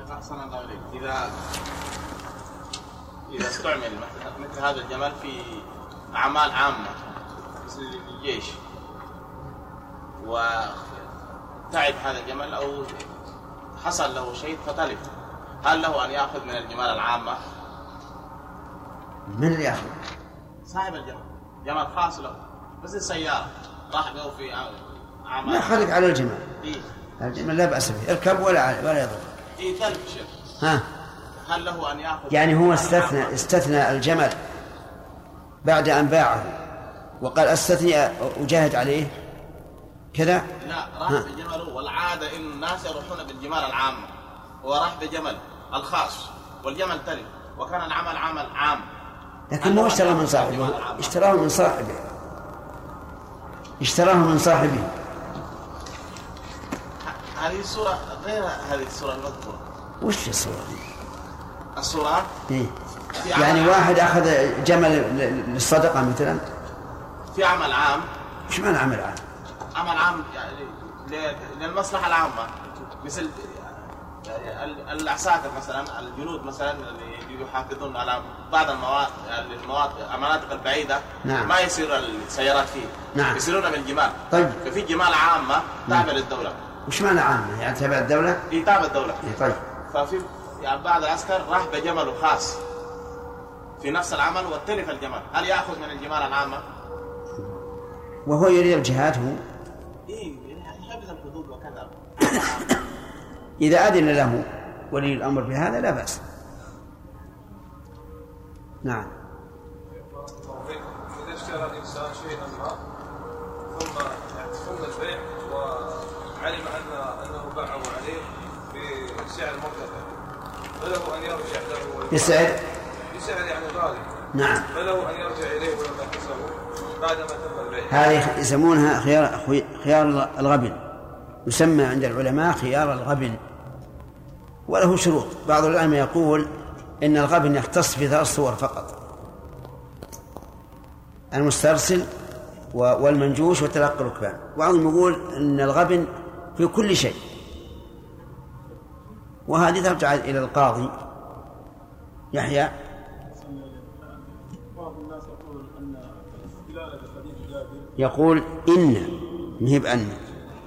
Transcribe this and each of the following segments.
شيخ احسن الله اليك اذا إذا استعمل مثل- هذا الجمل في أعمال عامة مثل الجيش. وتعب هذا الجمل أو حصل له شيء فتلف. هل له أن يأخذ من الجمال العامة؟ من اللي يأخذ؟ صاحب الجمل جمل خاص له. مثل السيارة. راح له في أعمال. لا خليك على الجمال. إيه. الجمال لا بأس به. اركب ولا ولا يضر. شيخ. ها؟ هل له أن يأخذ؟ يعني هو استثنى العامة؟ استثنى الجمل بعد أن باعه. وقال أستثني أجاهد عليه. كذا؟ لا راح ها. بجمله. والعادة إن الناس يروحون بالجمال العامه هو راح بجمل الخاص والجمل تلف وكان العمل عمل عام. لكن مو اشتراه من صاحبه. اشتراه من صاحبه. اشتراه من صاحبه. هذه الصورة غير هذه الصورة المذكوره وش الصورة دي؟ الصورة إيه؟ يعني واحد أخذ جمل للصدقة مثلا في عمل عام وش معنى عمل عام؟ عمل عام يعني ل- للمصلحة العامة مثل ال- العساكر مثلا الجنود مثلا اللي يحافظون على بعض المواد المواطن المناطق البعيدة نعم. ما يسير السيارات فيه نعم. يسيرون بالجمال طيب. ففي جمال عامة تابع للدوله وش معنى عامة؟ يعني تبع الدولة؟ دي تابع الدولة. إيه طيب. ففي يعني بعض العسكر راح بجمله خاص في نفس العمل وتلف الجمل. هل يأخذ من الجمال العامة؟ وهو يريد الجهاد هو؟ إيه يحفظ الحدود وكذا. إذا أذن له ولي الأمر بهذا لا بأس. نعم. إذا اشترى الإنسان شيئا ما ثم ثم البيع وعلم أن أنه باعه عليه بسعر مرتفع فله أن يرجع له بسعر بسعر يعني غالي نعم. فله أن يرجع إليه ولما كسبه بعدما تم البيع. هذه يسمونها خيار خيار الغبن. يسمى عند العلماء خيار الغبن. وله شروط. بعض العلماء يقول إن الغبن يختص في ثلاث صور فقط. المسترسل والمنجوش وتلقي الركبان. بعضهم يقول إن الغبن في كل شيء. وهذه ترجع إلى القاضي يحيى. بعض الناس يقول أن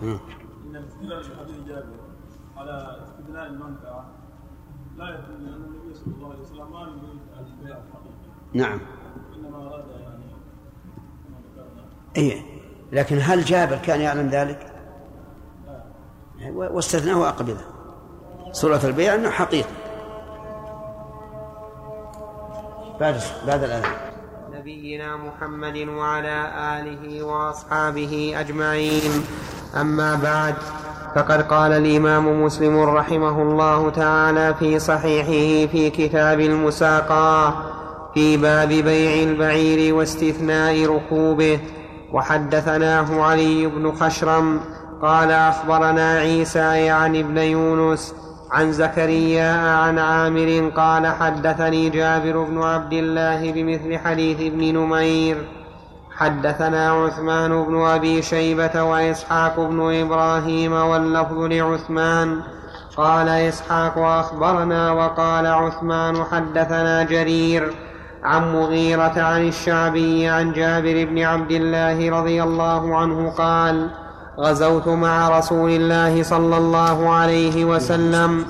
مم. إن الاستدلال بحديث جابر على استدلال المنفعة لا يكون لأن النبي صلى الله عليه وسلم ما يريد البيع الحقيقي. نعم. إنما أراد يعني اي لكن هل جابر كان يعلم ذلك؟ واستثناه وأقبله صورة البيع أنه حقيقي. بعد بعد الأذان نبينا محمد وعلى آله وأصحابه أجمعين. أما بعد فقد قال الإمام مسلم رحمه الله تعالى في صحيحه في كتاب المساقاة في باب بيع البعير واستثناء ركوبه وحدثناه علي بن خشرم قال أخبرنا عيسى يعني ابن يونس عن زكريا عن عامر قال حدثني جابر بن عبد الله بمثل حديث ابن نمير. حدثنا عثمان بن أبي شيبة وإسحاق بن إبراهيم واللفظ لعثمان. قال إسحاق أخبرنا وقال عثمان حدثنا جرير عن مغيرة عن الشعبي عن جابر بن عبد الله رضي الله عنه قال غزوت مع رسول الله صلى الله عليه وسلم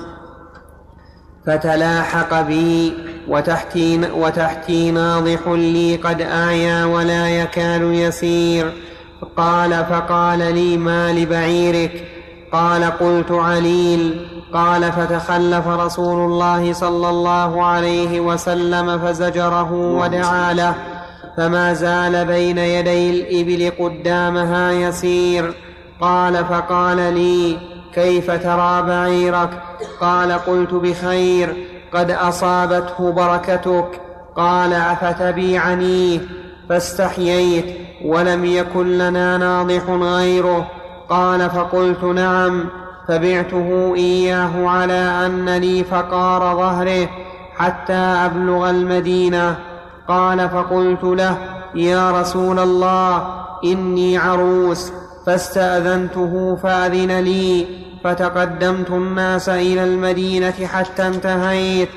فتلاحق بي وتحتي, وتحتي ناضح لي قد آيا ولا يكاد يسير. قال فقال لي ما لبعيرك؟ قال قلت عليل. قال فتخلف رسول الله صلى الله عليه وسلم فزجره ودعا له. فما زال بين يدي الإبل قدامها يسير. قال فقال لي كيف ترى بعيرك؟ قال قلت بخير قد أصابته بركتك. قال افتبيعنيه فاستحييت ولم يكن لنا ناضح غيره. قال فقلت نعم فبعته إياه على أن لي فقار ظهره حتى أبلغ المدينة. قال فقلت له يا رسول الله إني عروس. فاستأذنته فأذن لي فتقدمت الناس إلى المدينة حتى انتهيت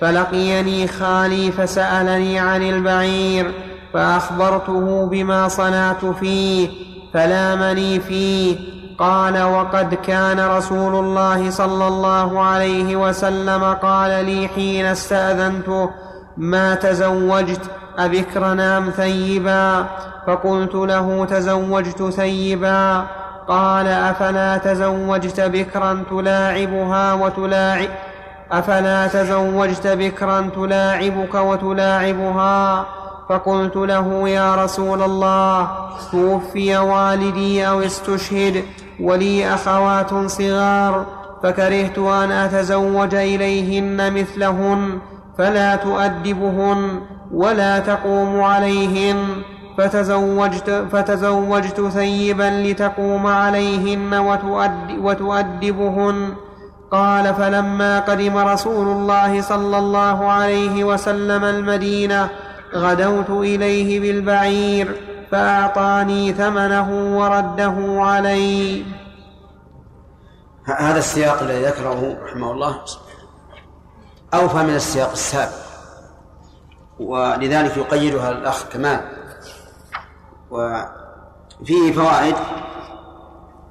فلقيني خالي فسألني عن البعير فأخبرته بما صنعت فيه فلامني فيه قال وقد كان رسول الله صلى الله عليه وسلم قال لي حين استأذنته ما تزوجت أبكرا أم ثيبا؟ فقلت له تزوجت ثيبا قال أفلا تزوجت بكرا تلاعبها وتلاعب أفلا تزوجت بكرا تلاعبك وتلاعبها؟ فقلت له يا رسول الله توفي والدي أو استشهد ولي أخوات صغار فكرهت أن أتزوج إليهن مثلهن فلا تؤدبهن ولا تقوم عليهن. فتزوجت, فتزوجت ثيبا لتقوم عليهن وتؤد وتؤدبهن. قال فلما قدم رسول الله صلى الله عليه وسلم المدينة غدوت إليه بالبعير فأعطاني ثمنه ورده علي. هذا السياق الذي ذكره رحمه الله أوفى من السياق السابق ولذلك يقيدها الأخ كمال. وفيه فوائد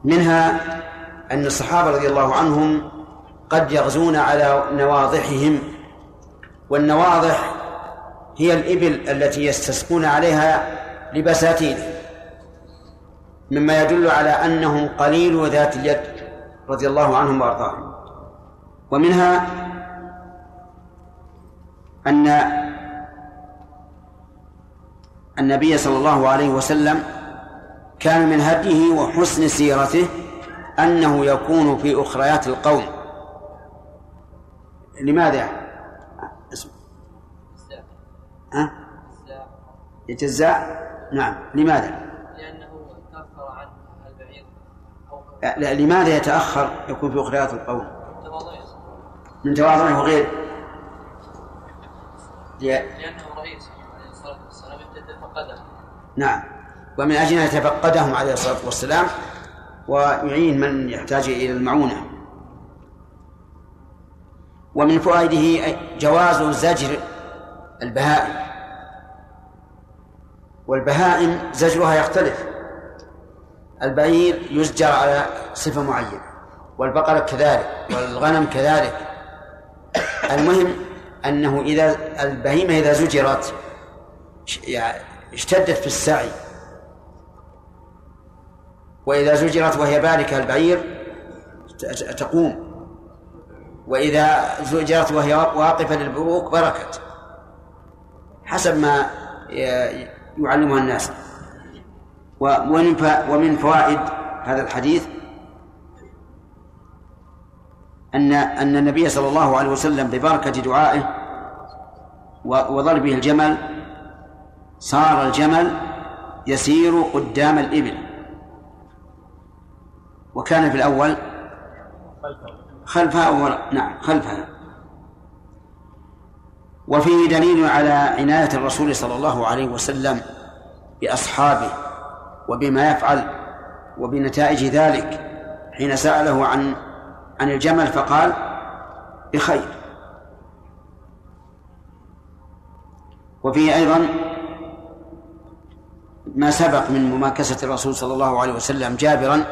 منها أن الصحابة رضي الله عنهم قد يغزون على نواضحهم والنواضح هي الإبل التي يستسقون عليها لبساتين مما يدل على أنهم قليل ذات اليد رضي الله عنهم وأرضاهم. ومنها أن النبي صلى الله عليه وسلم كان من هديه وحسن سيرته أنه يكون في أخريات القوم لماذا؟ ها؟ يتزاع نعم لماذا؟ لأنه تأخر عن البعير لا لماذا يتأخر يكون في أخريات القوم؟ من تواضعه غير لأنه رئيس عليه الصلاة والسلام يتفقده نعم. ومن أجل أن يتفقدهم عليه الصلاة والسلام ويعين من يحتاج إلى المعونة. ومن فوائده جواز زجر البهائم. والبهائم زجرها يختلف. البعير يزجر على صفة معينة والبقرة كذلك والغنم كذلك. المهم أنه إذا البهيمة إذا زجرت اشتدت في السعي وإذا زجرت وهي باركة البعير تقوم. وإذا زجرت وهي واقفة للبروك بركت. حسب ما يعلمها الناس. ومن فوائد هذا الحديث أن أن النبي صلى الله عليه وسلم ببركة دعائه وضربه الجمل صار الجمل يسير قدام الإبل. وكان في الأول خلفها وراء نعم خلفها. وفيه دليل على عناية الرسول صلى الله عليه وسلم بأصحابه وبما يفعل وبنتائج ذلك. حين سأله عن عن الجمل فقال بخير. وفيه أيضا ما سبق من مماكسة الرسول صلى الله عليه وسلم جابرا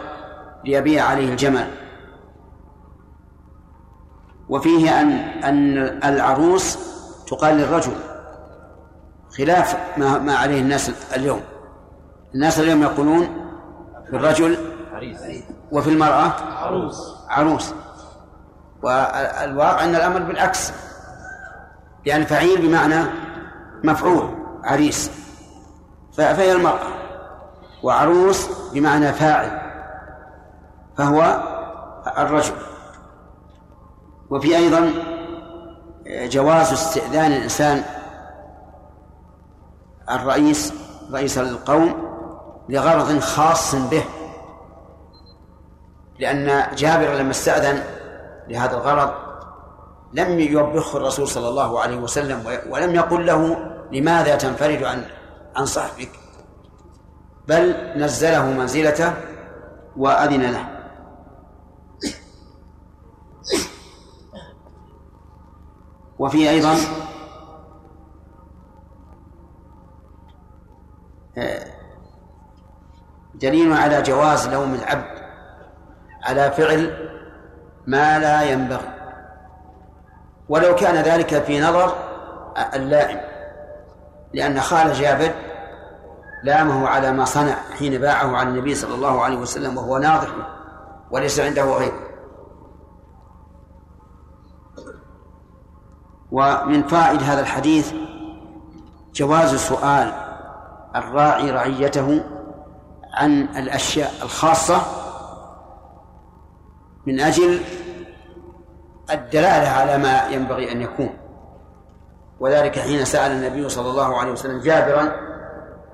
ليبيع عليه الجمل. وفيه أن أن العروس تقال للرجل خلاف ما ما عليه الناس اليوم. الناس اليوم يقولون للرجل وفي المرأة عروس. عروس. والواقع أن الأمر بالعكس يعني فعيل بمعنى مفعول عريس. فهي المرأة. وعروس بمعنى فاعل فهو الرجل. وفي أيضا جواز استئذان الإنسان الرئيس رئيس القوم لغرض خاص به لأن جابر لما استأذن لهذا الغرض لم يوبخه الرسول صلى الله عليه وسلم ولم يقل له لماذا تنفرد عن عن صاحبك. بل نزله منزلته وأذن له. وفي أيضا آه، دليل على جواز لوم العبد على فعل ما لا ينبغي. ولو كان ذلك في نظر اللائم. لأن خال جابر لامه على ما صنع حين باعه على النبي صلى الله عليه وسلم وهو ناضح وليس عنده غيره. ومن فائد هذا الحديث جواز سؤال الراعي رعيته عن الأشياء الخاصة من أجل الدلالة على ما ينبغي أن يكون. وذلك حين سأل النبي صلى الله عليه وسلم جابرا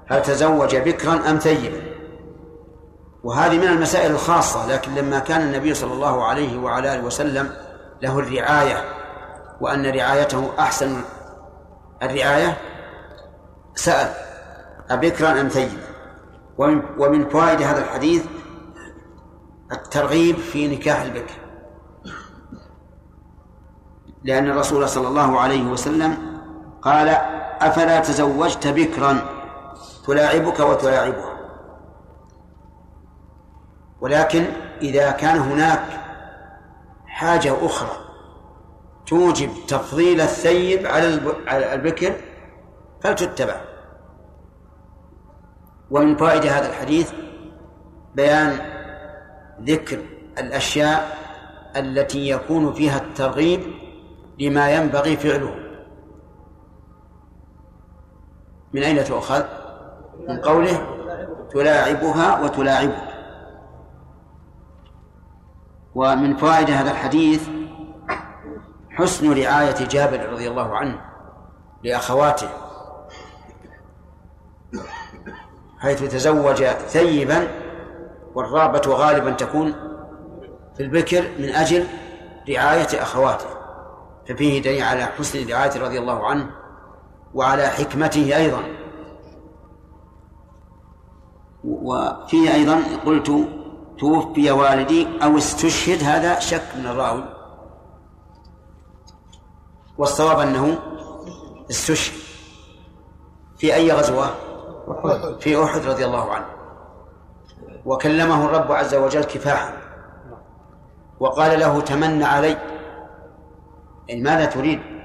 هل تزوج بكرا أم ثيبا وهذه من المسائل الخاصة لكن لما كان النبي صلى الله عليه وعلى آله وسلم له الرعاية وأن رعايته أحسن الرعاية سأل أبكرا أم ثيبا ومن, ومن فوائد هذا الحديث الترغيب في نكاح البكر. لأن الرسول صلى الله عليه وسلم قال أفلا تزوجت بكرا تلاعبك وتلاعبها. ولكن إذا كان هناك حاجة أخرى توجب تفضيل الثيب على البكر فلتتبع. ومن فائدة هذا الحديث بيان ذكر الأشياء التي يكون فيها الترغيب لما ينبغي فعله. من أين تؤخذ؟ من قوله تلاعبها وتلاعبك ومن فوائد هذا الحديث حسن رعاية جابر رضي الله عنه لأخواته حيث تزوج ثيبا والرابة غالبا تكون في البكر من أجل رعاية أخواته ففيه دليل على حسن رعاية رضي الله عنه وعلى حكمته أيضا. وفيه أيضا قلت توفي والدي أو استشهد هذا شك من الراوي. والصواب أنه استشهد في أي غزوة؟ في أحد رضي الله عنه. وكلمه الرب عز وجل كفاحا. وقال له تمن علي. إن ماذا تريد؟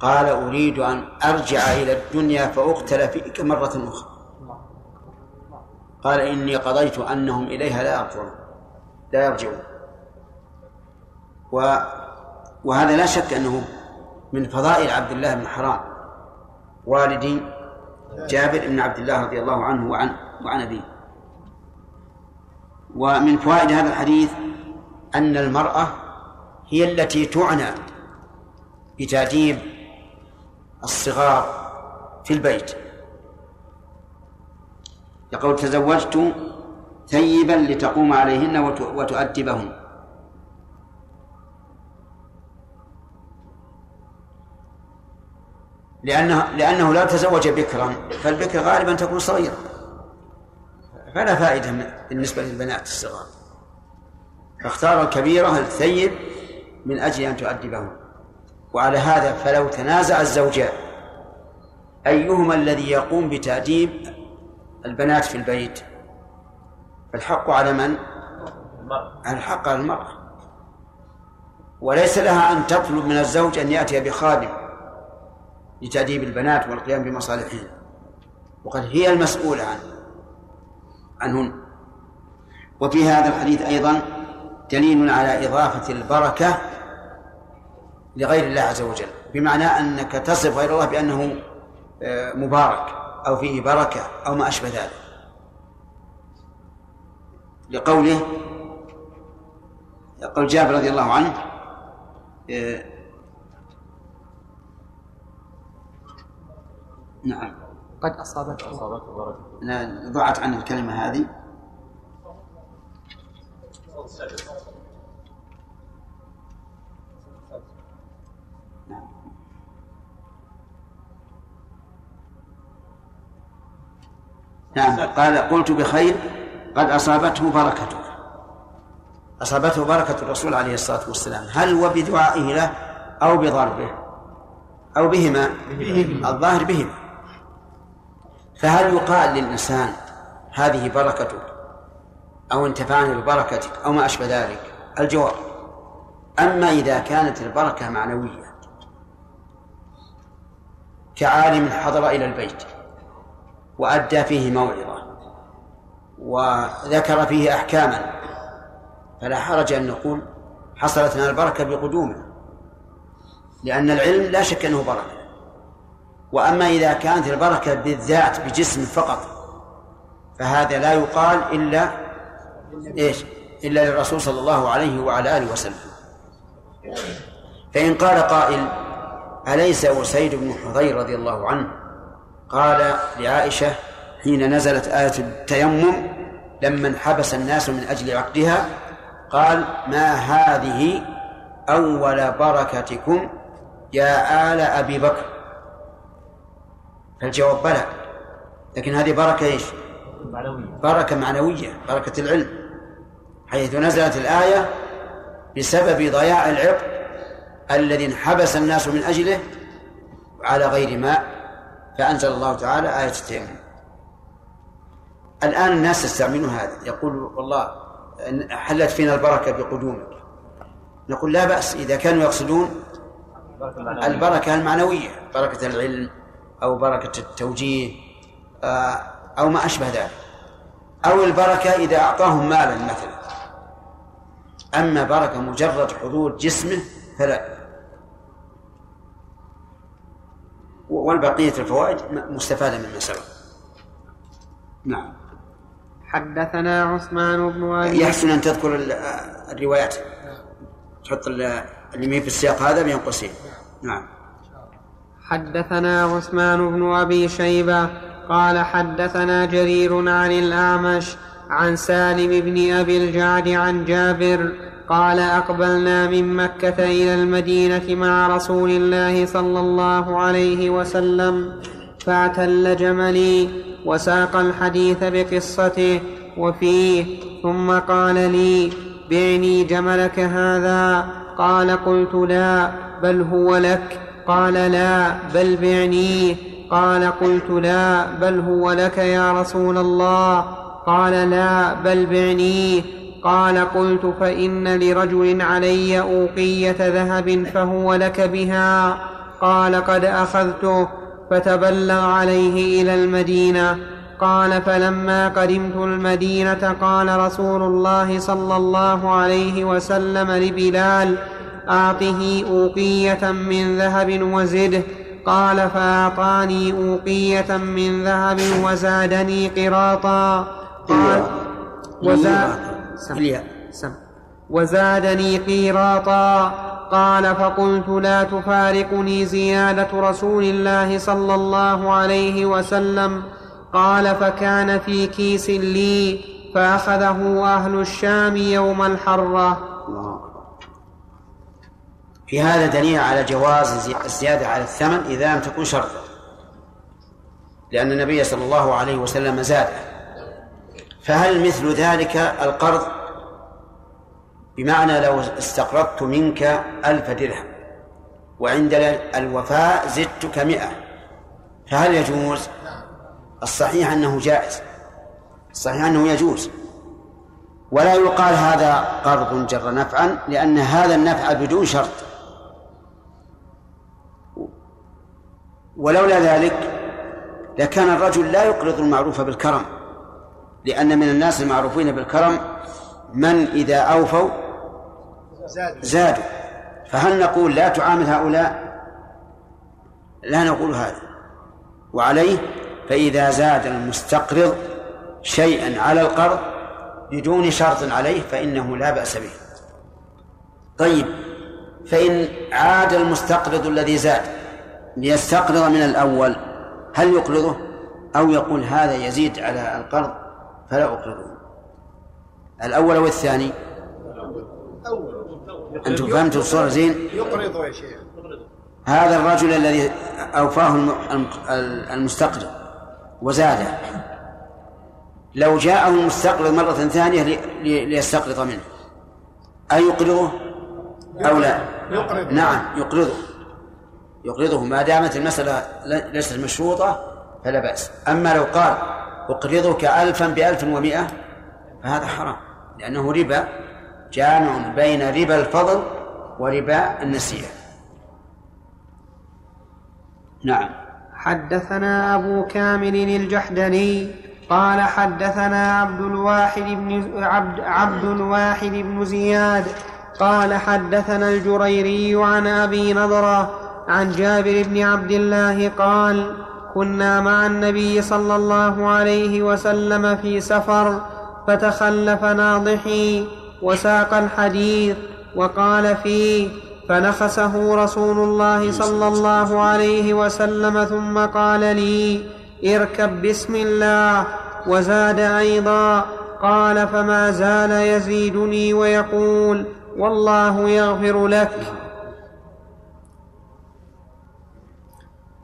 قال أريد أن أرجع إلى الدنيا فأقتل فيك مرة أخرى. قال إني قضيت أنهم إليها لا يرجعون لا يرجعون. و وهذا لا شك أنه من فضائل عبد الله بن حرام والدي جابر بن عبد الله رضي الله عنه وعن وعن أبيه. ومن فوائد هذا الحديث أن المرأة هي التي تعنى بتأديب الصغار في البيت. يقول تزوجت ثيبا لتقوم عليهن وتؤدبهن. لأنه لأنه لو تزوج بكرا فالبكر غالبا تكون صغيرة. فلا فائدة بالنسبة للبنات الصغار. فاختار الكبيرة الثيب من أجل أن تؤدبهن. وعلى هذا فلو تنازع الزوجان أيهما الذي يقوم بتأديب البنات في البيت؟ فالحق على من؟ الحق على المرأة. وليس لها أن تطلب من الزوج أن يأتي بخادم لتأديب البنات والقيام بمصالحهن. وقد هي المسؤولة عنه عنهن. وفي هذا الحديث أيضا دليل على إضافة البركة لغير الله عز وجل بمعنى أنك تصف غير الله بأنه آه، مبارك أو فيه بركة أو ما أشبه ذلك. لقوله قول جابر رضي الله عنه آه، نعم. قد أصابته. أصابته بركة. ضاعت عن الكلمة هذه. نعم. قال قلت بخير قد أصابته بركتك أصابته بركة الرسول عليه الصلاة والسلام. هل وبدعائه له أو بضربه؟ أو بهما؟ الظاهر بهما. فهل يقال للإنسان هذه بركتك أو انتفعنا ببركتك أو ما أشبه ذلك؟ الجواب. أما إذا كانت البركة معنوية كعالم حضر إلى البيت وأدى فيه موعظة وذكر فيه أحكاما. فلا حرج أن نقول حصلت لنا البركة بقدومه لأن العلم لا شك أنه بركة. وأما إذا كانت البركة بالذات بجسم فقط فهذا لا يقال إلا إيش؟ إلا للرسول صلى الله عليه وعلى آله وسلم. فإن قال قائل أليس أسيد بن حضير رضي الله عنه؟ قال لعائشة حين نزلت آية التيمم لما انحبس الناس من أجل عقدها قال ما هذه أول بركتكم يا آل أبي بكر؟ فالجواب بلى. لكن هذه بركة إيش؟ معنوية. بركة معنوية بركة العلم. حيث نزلت الآية بسبب ضياع العقد الذي انحبس الناس من أجله على غير ماء. فأنزل الله تعالى آية التيمم. الآن الناس يستعملون هذا. يقول والله حلت فينا البركة بقدومك. نقول لا بأس إذا كانوا يقصدون البركة المعنوية بركة العلم أو بركة التوجيه آه، أو ما أشبه ذلك. أو البركة إذا أعطاهم مالا مثلا. أما بركة مجرد حضور جسمه فلا. والبقية الفوائد مستفادة مما سبق. نعم. حدثنا عثمان بن أبي يحسن أن تذكر ال- الروايات. تحط ال- اللي في السياق هذا بين قوسين. نعم. حدثنا عثمان بن أبي شيبة قال حدثنا جرير عن الأعمش عن سالم بن أبي الجعد عن جابر قال أقبلنا من مكة إلى المدينة مع رسول الله صلى الله عليه وسلم فاعتل جملي وساق الحديث بقصته وفيه ثم قال لي بعني جملك هذا. قال قلت لا بل هو لك. قال لا بل بعنيه قال قلت لا بل هو لك يا رسول الله. قال لا بل بعنيه قال قلت فإن لرجل علي أوقية ذهب فهو لك بها. قال قد أخذته فتبلغ عليه إلى المدينة. قال فلما قدمت المدينة قال رسول الله صلى الله عليه وسلم لبلال اعطه أوقية من ذهب وزده. قال فأعطاني أوقية من ذهب وزادني قراطا. قال وزاد سم. الياء سم وزادني قيراطا قال فقلت لا تفارقني زيادة رسول الله صلى الله عليه وسلم. قال فكان في كيس لي فأخذه أهل الشام يوم الحرة. في هذا دليل على جواز زي- الزيادة على الثمن إذا لم تكن شرطا. لأن النبي صلى الله عليه وسلم زاد. فهل مثل ذلك القرض؟ بمعنى لو استقرضت منك ألف درهم وعند الوفاء زدتك مئة فهل يجوز؟ الصحيح أنه جائز. الصحيح أنه يجوز. ولا يقال هذا قرض جر نفعا لأن هذا النفع بدون شرط. ولولا ذلك لكان الرجل لا يقرض المعروف بالكرم. لأن من الناس المعروفين بالكرم من إذا أوفوا زادوا. فهل نقول لا تعامل هؤلاء؟ لا نقول هذا. وعليه فإذا زاد المستقرض شيئا على القرض بدون شرط عليه فإنه لا بأس به. طيب فإن عاد المستقرض الذي زاد ليستقرض من الأول هل يقرضه؟ أو يقول هذا يزيد على القرض؟ فلا أقرضه الأول أو الثاني؟ أنتم فهمتوا الصورة زين؟ يقرض يا شيخ. هذا الرجل الذي أوفاه الم- الم- المستقرض وزاده. لو جاءه المستقرض مرة ثانية لي- لي- ليستقرض منه. أيقرضه أو لا؟ يقرض. نعم يقرضه. يقرضه. ما دامت المسألة ليست مشروطة فلا بأس. أما لو قال أقرضك ألفا بألف ومئة فهذا حرام لأنه ربا جامع بين ربا الفضل وربا النسيئة. نعم. حدثنا أبو كامل الجحدري قال حدثنا عبد الواحد بن عبد, عبد الواحد بن زياد قال حدثنا الجريري عن أبي نضرة عن جابر بن عبد الله قال كنا مع النبي صلى الله عليه وسلم في سفر فتخلف ناضحي وساق الحديث وقال فيه فنخسه رسول الله صلى الله عليه وسلم ثم قال لي اركب بسم الله وزاد أيضا. قال فما زال يزيدني ويقول والله يغفر لك.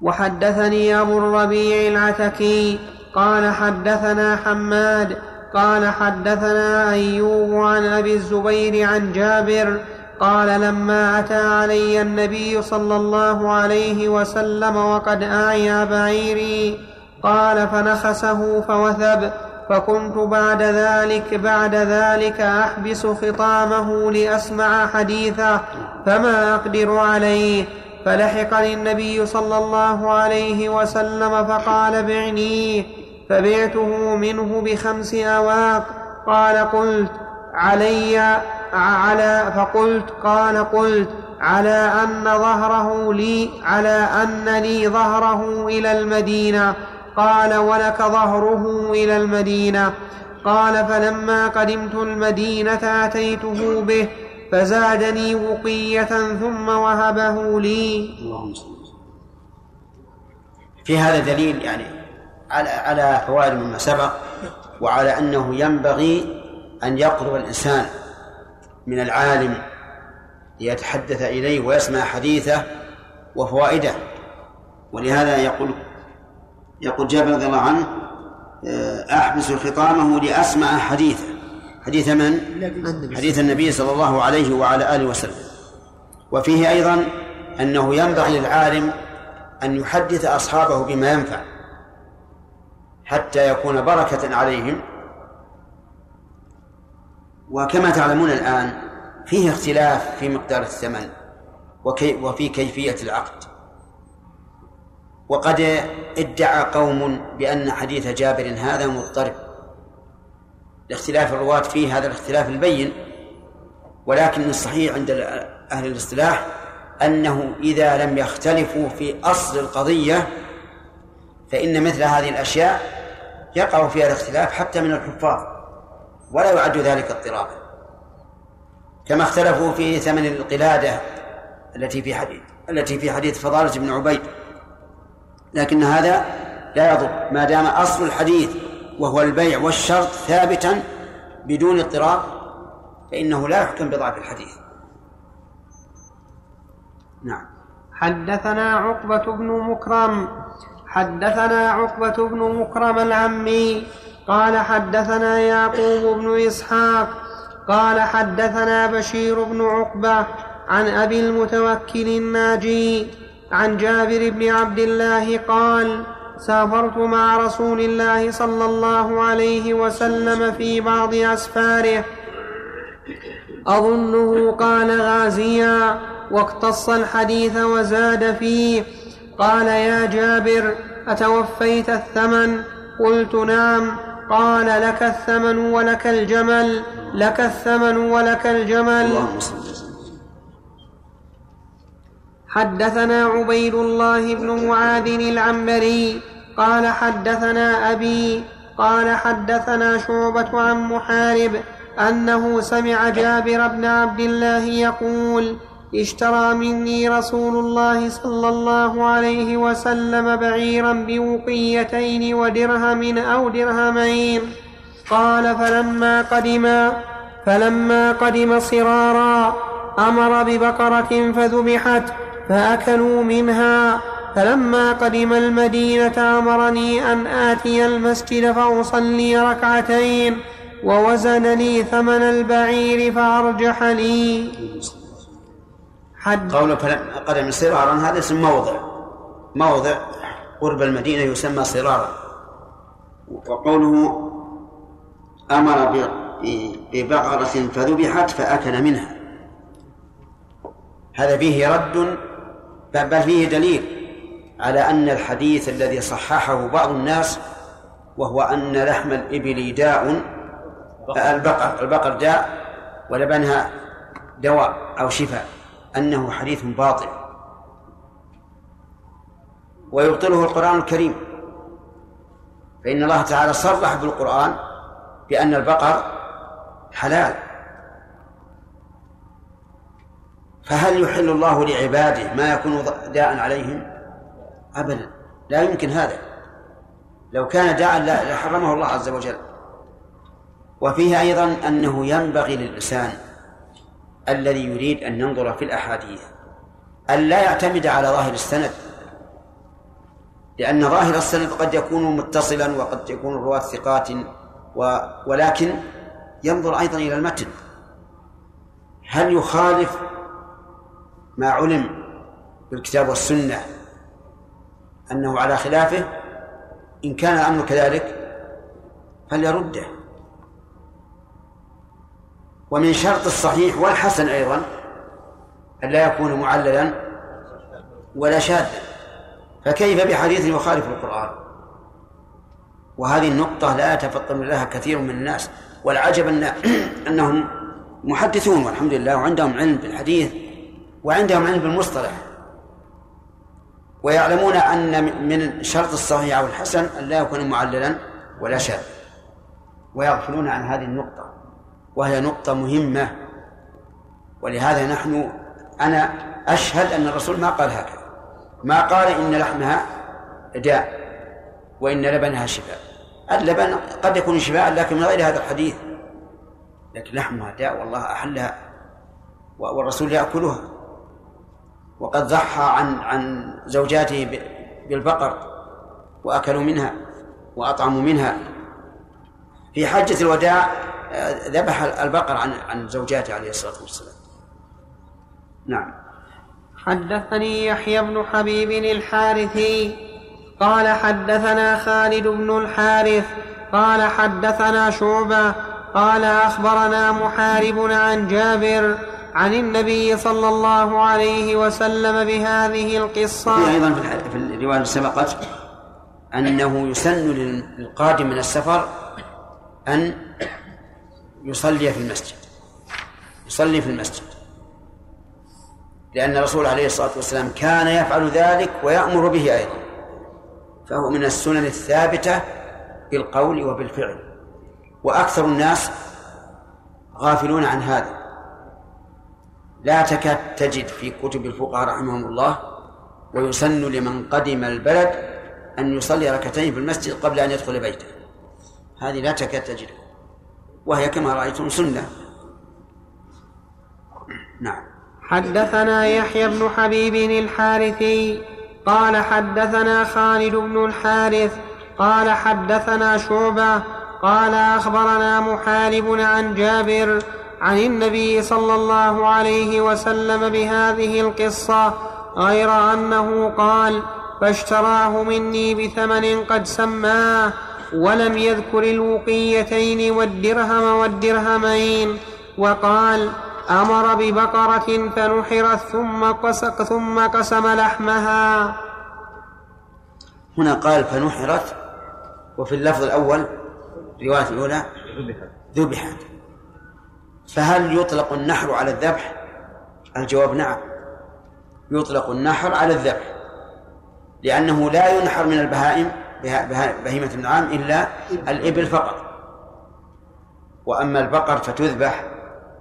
وحدثني أبو الربيع العتكي قال حدثنا حماد قال حدثنا أيوب عن أبي الزبير عن جابر قال لما أتى علي النبي صلى الله عليه وسلم وقد اعيا بعيري قال فنخسه فوثب فكنت بعد ذلك بعد ذلك أحبس خطامه لأسمع حديثه فما أقدر عليه فلحقني النبي صلى الله عليه وسلم فقال بعنيه فبعته منه بخمس أواق. قال قلت علي على فقلت قال قلت على أن ظهره لي على أن لي ظهره إلى المدينة. قال ولك ظهره إلى المدينة. قال فلما قدمت المدينة أتيته به. فزادني وقية ثم وهبه لي. في هذا دليل يعني على على فوائد مما سبق وعلى أنه ينبغي أن يقرب الإنسان من العالم ليتحدث إليه ويسمع حديثه وفوائده. ولهذا يقول يقول جابر رضي الله عنه آه، أحبس خطامه لأسمع حديثه. حديث من؟ حديث النبي صلى الله عليه وعلى آله وسلم. وفيه أيضا أنه ينبغي للعالم أن يحدث أصحابه بما ينفع حتى يكون بركة عليهم. وكما تعلمون الآن فيه اختلاف في مقدار الثمن وكي وفي كيفية العقد. وقد ادعى قوم بأن حديث جابر هذا مضطرب. لاختلاف الرواة فيه هذا الاختلاف البين ولكن الصحيح عند أهل الاصطلاح أنه إذا لم يختلفوا في أصل القضية فإن مثل هذه الأشياء يقع فيها الاختلاف حتى من الحفاظ ولا يعد ذلك اضطرابا. كما اختلفوا في ثمن القلادة التي في حديث التي في حديث فضالة بن عبيد لكن هذا لا يضر ما دام أصل الحديث وهو البيع والشرط ثابتا بدون اضطراب فإنه لا يحكم بضعف الحديث. نعم. حدثنا عقبة بن مكرم حدثنا عقبة بن مكرم العمي قال حدثنا يعقوب بن إسحاق قال حدثنا بشير بن عقبة عن أبي المتوكل الناجي عن جابر بن عبد الله قال سافرت مع رسول الله صلى الله عليه وسلم في بعض أسفاره. أظنه قال غازيا واقتص الحديث وزاد فيه قال يا جابر أتوفيت الثمن؟ قلت نعم. قال لك الثمن ولك الجمل لك الثمن ولك الجمل. حدثنا عبيد الله بن معاذ العنبري قال حدثنا أبي قال حدثنا شعبة عن محارب أنه سمع جابر بن عبد الله يقول اشترى مني رسول الله صلى الله عليه وسلم بعيرا بوقيتين ودرهم أو درهمين. قال فلما قدم فلما قدم صرارا أمر ببقرة فذبحت فأكلوا منها فلما قدم المدينة أمرني أن آتي المسجد فأصلي ركعتين ووزن لي ثمن البعير فأرجح لي. حد فلما قدم صرارا هذا اسم موضع. موضع قرب المدينة يسمى صرارا. وقوله أمر ببقرة فذبحت فأكل منها. هذا فيه رد بل فيه دليل. على أن الحديث الذي صححه بعض الناس وهو أن لحم الإبل داء البقر البقر داء ولبنها دواء أو شفاء أنه حديث باطل. ويبطله القرآن الكريم. فإن الله تعالى صرح بالقرآن بأن البقر حلال. فهل يحل الله لعباده ما يكون داء عليهم؟ أبدا. لا يمكن هذا. لو كان داء لا- لحرمه الله عز وجل. وفيه أيضا أنه ينبغي للإنسان الذي يريد أن ينظر في الأحاديث أن لا يعتمد على ظاهر السند. لأن ظاهر السند قد يكون متصلا وقد يكون الرواة ثقات و... ولكن ينظر أيضا إلى المتن. هل يخالف ما علم بالكتاب والسنة أنه على خلافه إن كان الأمر كذلك فليرده. ومن شرط الصحيح والحسن أيضا أن لا يكون معللا ولا شاذا. فكيف بحديث يخالف القرآن؟ وهذه النقطة لا يتفطن لها كثير من الناس. والعجب أن أنهم محدثون والحمد لله وعندهم علم بالحديث وعندهم علم بالمصطلح. ويعلمون أن من شرط الصحيح أو الحسن أن لا يكون معللا ولا شاذ. ويغفلون عن هذه النقطة وهي نقطة مهمة. ولهذا نحن أنا أشهد أن الرسول ما قال هكذا. ما قال إن لحمها داء وإن لبنها شفاء. اللبن قد يكون شفاء لكن من غير هذا الحديث. لكن لحمها داء والله أحلها والرسول يأكلها. وقد ضحى عن عن زوجاته بالبقر وأكلوا منها وأطعموا منها. في حجة الوداع آه، ذبح البقر عن عن زوجاته عليه الصلاة والسلام. نعم. حدثني يحيى بن حبيب الحارثي قال حدثنا خالد بن الحارث قال حدثنا شعبة قال أخبرنا محارب عن جابر عن النبي صلى الله عليه وسلم بهذه القصة. أيضا في الرواية اللي سبقت أنه يسن للقادم من السفر أن يصلي في المسجد. يصلي في المسجد. لأن الرسول عليه الصلاة والسلام كان يفعل ذلك ويأمر به أيضا. فهو من السنن الثابتة بالقول وبالفعل. وأكثر الناس غافلون عن هذا. لا تكاد تجد في كتب الفقهاء رحمهم الله ويسن لمن قدم البلد أن يصلي ركعتين في المسجد قبل أن يدخل بيته. هذه لا تكاد تجدها وهي كما رأيتم سنة. نعم. حدثنا يحيى بن حبيب الحارثي قال حدثنا خالد بن الحارث قال حدثنا شعبة قال أخبرنا محارب عن جابر عن النبي صلى الله عليه وسلم بهذه القصة غير أنه قال فاشتراه مني بثمن قد سماه ولم يذكر الوقيتين والدرهم والدرهمين وقال أمر ببقرة فنحرت ثم قسق ثم قسم لحمها. هنا قال فنحرت وفي اللفظ الأول الرواية الأولى ذبحت. فهل يطلق النحر على الذبح؟ الجواب نعم. يطلق النحر على الذبح لأنه لا ينحر من البهائم بها- بها- بهيمة النعام إلا الإبل فقط. وأما البقر فتذبح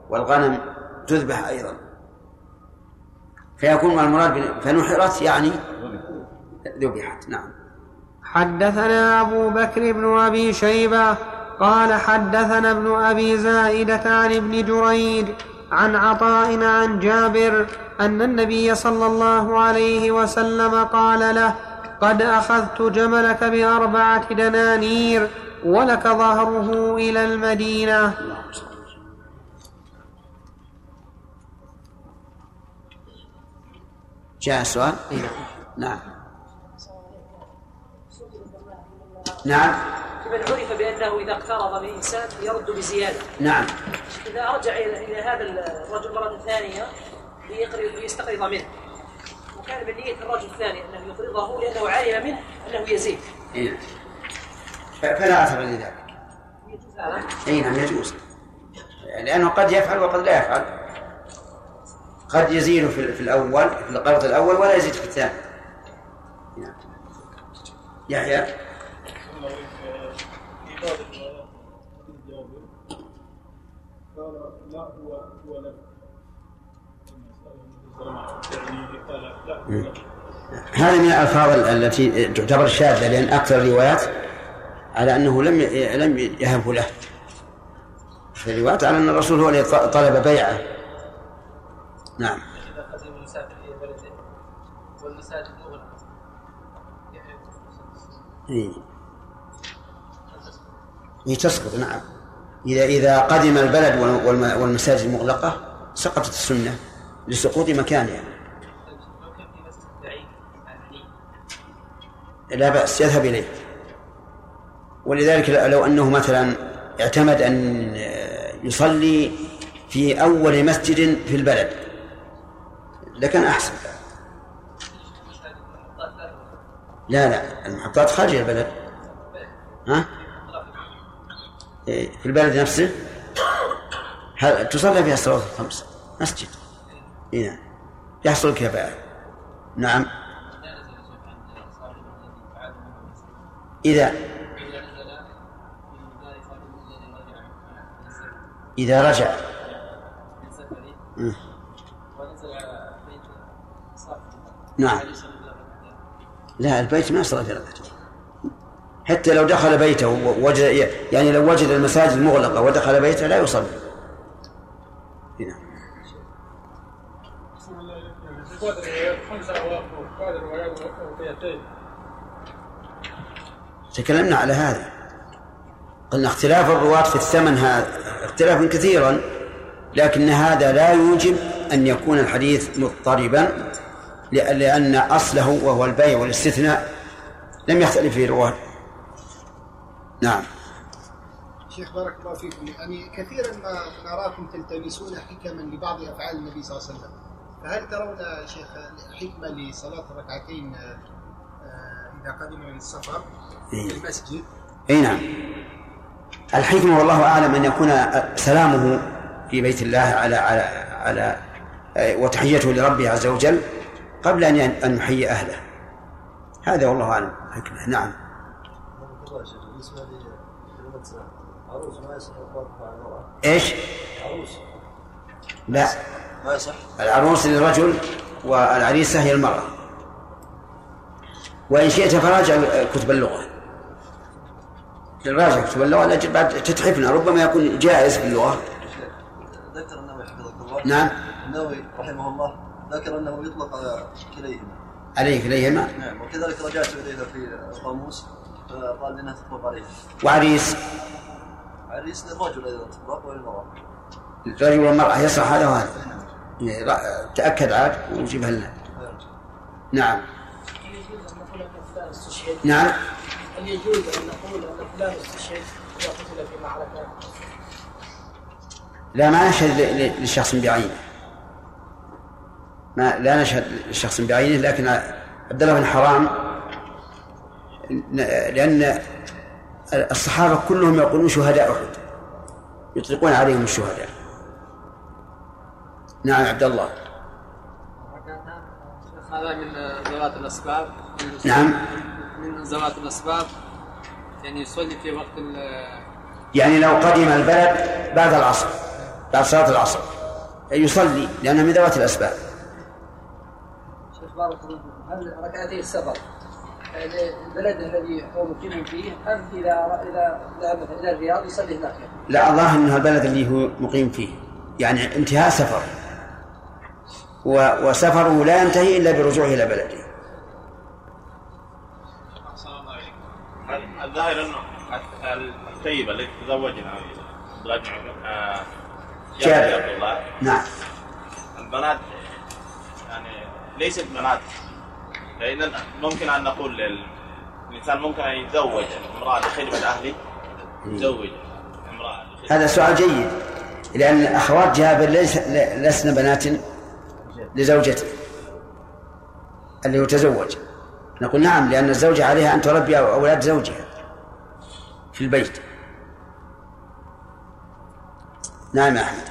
والغنم تذبح أيضا. فيكون المراد فنحرت يعني ذبحت نعم. حدثنا أبو بكر بن أبي شيبة قال حدثنا ابن أبي زائدة عن ابن جريج عن عطاء عن جابر أن النبي صلى الله عليه وسلم قال له قد أخذت جملك بأربعة دنانير ولك ظهره إلى المدينة. جاء السؤال اي نعم نعم. نعم. لمن عرف بأنه إذا اقترض من إنسان يرد بزيادة. نعم. إذا رجع إلى إلى هذا الرجل مرة ثانية ليقرض ليستقرض منه. وكان من نيه الرجل الثاني أنه يقرضه لأنه علم منه أنه يزيد. إيه. فلا أثر لذلك. اي نعم يجوز. لأنه قد يفعل وقد لا يفعل. قد يزيد في الأول في القرض الأول ولا يزيد في الثاني. نعم. يحيى ثم في بعض الروايات حديث جابر هذه من الألفاظ التي تعتبر شاذة لأن أكثر الروايات على أنه لم لم يهبه له. في الروايات على أن الرسول هو الذي طلب بيعه. نعم. إذا قدم المسافر إلى بلده والمساجد مغلقة يحيى إيه. هي تسقط نعم. إذا إذا قدم البلد والم- والمساجد مغلقة سقطت السنة لسقوط مكانها. لا بأس يذهب إليه. ولذلك لو أنه مثلا اعتمد أن يصلي في أول مسجد في البلد لكان أحسن. لا لا المحطات خارج البلد. ها؟ في البلد نفسه. هل تصلى فيها الصلوات الخمس؟ مسجد. إيه نعم. يحصل نعم تعالى منه المسجد إذا إذا رجع. نعم. لا البيت ما صلى في ركعتين. حتى لو دخل بيته ووجد يعني لو وجد المساجد مغلقة ودخل بيته لا يصلي. ركعتين تكلمنا على هذا. قلنا اختلاف الرواة في الثمن هذا اختلافا كثيرا لكن هذا لا يوجب أن يكون الحديث مضطربا لأ- لأن أصله وهو البيع والاستثناء لم يختلف فيه الرواة نعم. شيخ بارك الله فيكم. يعني كثيرا ما نراكم تلتمسون حكما لبعض أفعال النبي صلى الله عليه وسلم. فهل ترون شيخ حكمة لصلاة الركعتين آه، آه، إذا قدم من السفر إيه. في المسجد؟ اي نعم. الحكمة والله أعلم أن يكون سلامه في بيت الله على على على وتحيته لربه عز وجل قبل أن أن يحيي أهله. هذا والله أعلم حكمة. نعم بالنسبة لكلمه عروس ما يصح اطلاقها على المراه إيش؟ عروس لا. ما يصح العروس للرجل والعريسة هي المرأة. وإن شئت فراجع كتب اللغة. راجع كتب اللغة لأجل بعد تتحفنا ربما يكون جائز في اللغة. ذكر النووي حفظك الله. نعم. النووي رحمه الله. ذكر أنه يطلق على كليهما. عليك إليهما نعم. وكذلك رجعت اليها في القاموس فقال إنها تطلق عليه. وعريس. عريس للرجل أيضا تطلق وللمراه الرجل والمرأة يصح هذا وهذا إيه، تأكد عاد وجيبها لنا نعم؟ نعم هل يجوز ان نقول ان فلان استشهد اذا قتل في معركه؟ لا ما نشهد لشخص بعينه ما لا نشهد لشخص بعينه لكن عبد الله بن حرام لأن الصحابة كلهم يقولون شهداء أحد. يطلقون عليهم الشهداء. نعم عبد الله. هذا من ذوات الأسباب نعم. من ذوات الأسباب يعني يصلي في وقت يعني لو قدم البلد بعد العصر بعد صلاة العصر. يصلي لأنها من ذوات الأسباب. شيخ بارك الله هل ركعتي السفر؟ البلد الذي هو مقيم فيه أم اذا اذا ذهب مثلا إلى الرياض يصلي هناك؟ لا الله أنها البلد اللي هو مقيم فيه يعني انتهاء سفر و- وسفره لا ينتهي إلا برجوعه إلى بلده. الظاهر انه الطيبة التي عمر آه، جابر. عبد الله نعم البنات يعني ليست مناطق فإذا ممكن أن نقول الإنسان ممكن أن يتزوج امرأة لخدمة أهله. يتزوج لخدمة هذا سؤال جيد لأن أخوات جابر ليس لسن بنات لزوجته اللي هو تزوج. نقول نعم لأن الزوجة عليها أن تربي أولاد زوجها في البيت. نعم يا أحمد.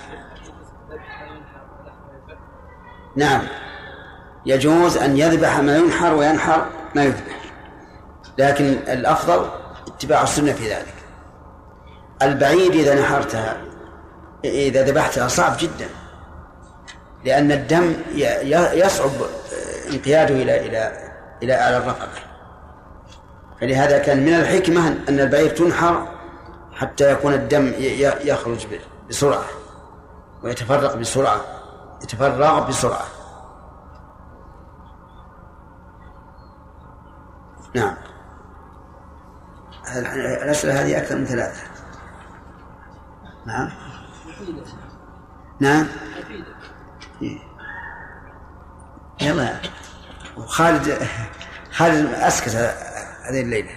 نعم. يجوز أن يذبح ما ينحر وينحر ما يذبح. لكن الأفضل اتباع السنة في ذلك. البعيد إذا نحرتها إذا ذبحتها صعب جدا. لأن الدم يصعب انقياده إلى إلى إلى أعلى الرقبة. فلهذا كان من الحكمة أن البعير تنحر حتى يكون الدم يخرج بسرعة ويتفرق بسرعة يتفرغ بسرعة. نعم. الأسئلة هذه أكثر من ثلاثة. نعم. نعم. يلا. وخالد خالد أسكت هذه الليلة.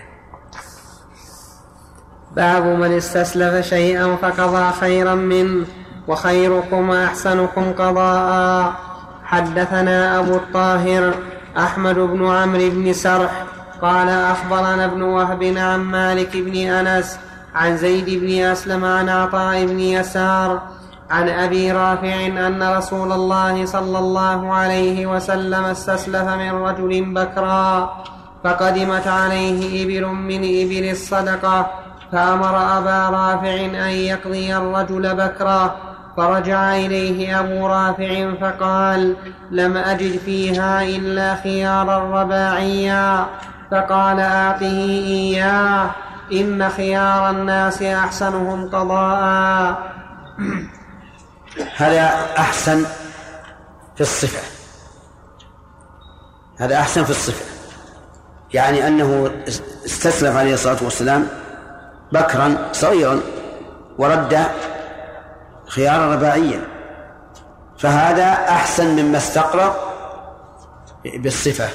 باب من استسلف شيئا فقضى خيرا منه وخيركم احسنكم قضاء. حدثنا أبو الطاهر أحمد بن عمرو بن سرح قال أخبرنا ابن وهب عن مالك بن أنس عن زيد بن أسلم عن عطاء بن يسار عن أبي رافع أن رسول الله صلى الله عليه وسلم استسلف من رجل بكرا فقدمت عليه إبل من إبل الصدقة فأمر أبا رافع أن يقضي الرجل بكرا فرجع إليه أبو رافع فقال لم أجد فيها إلا خيارا رباعيا فقال أعطه إياه إن خيار الناس أحسنهم قضاء. هذا أحسن في الصفة؟ هذا أحسن في الصفة. يعني أنه استسلف عليه الصلاة والسلام بكرا صغيرا ورد خيارا رباعيا فهذا أحسن مما استقرض بالصفة.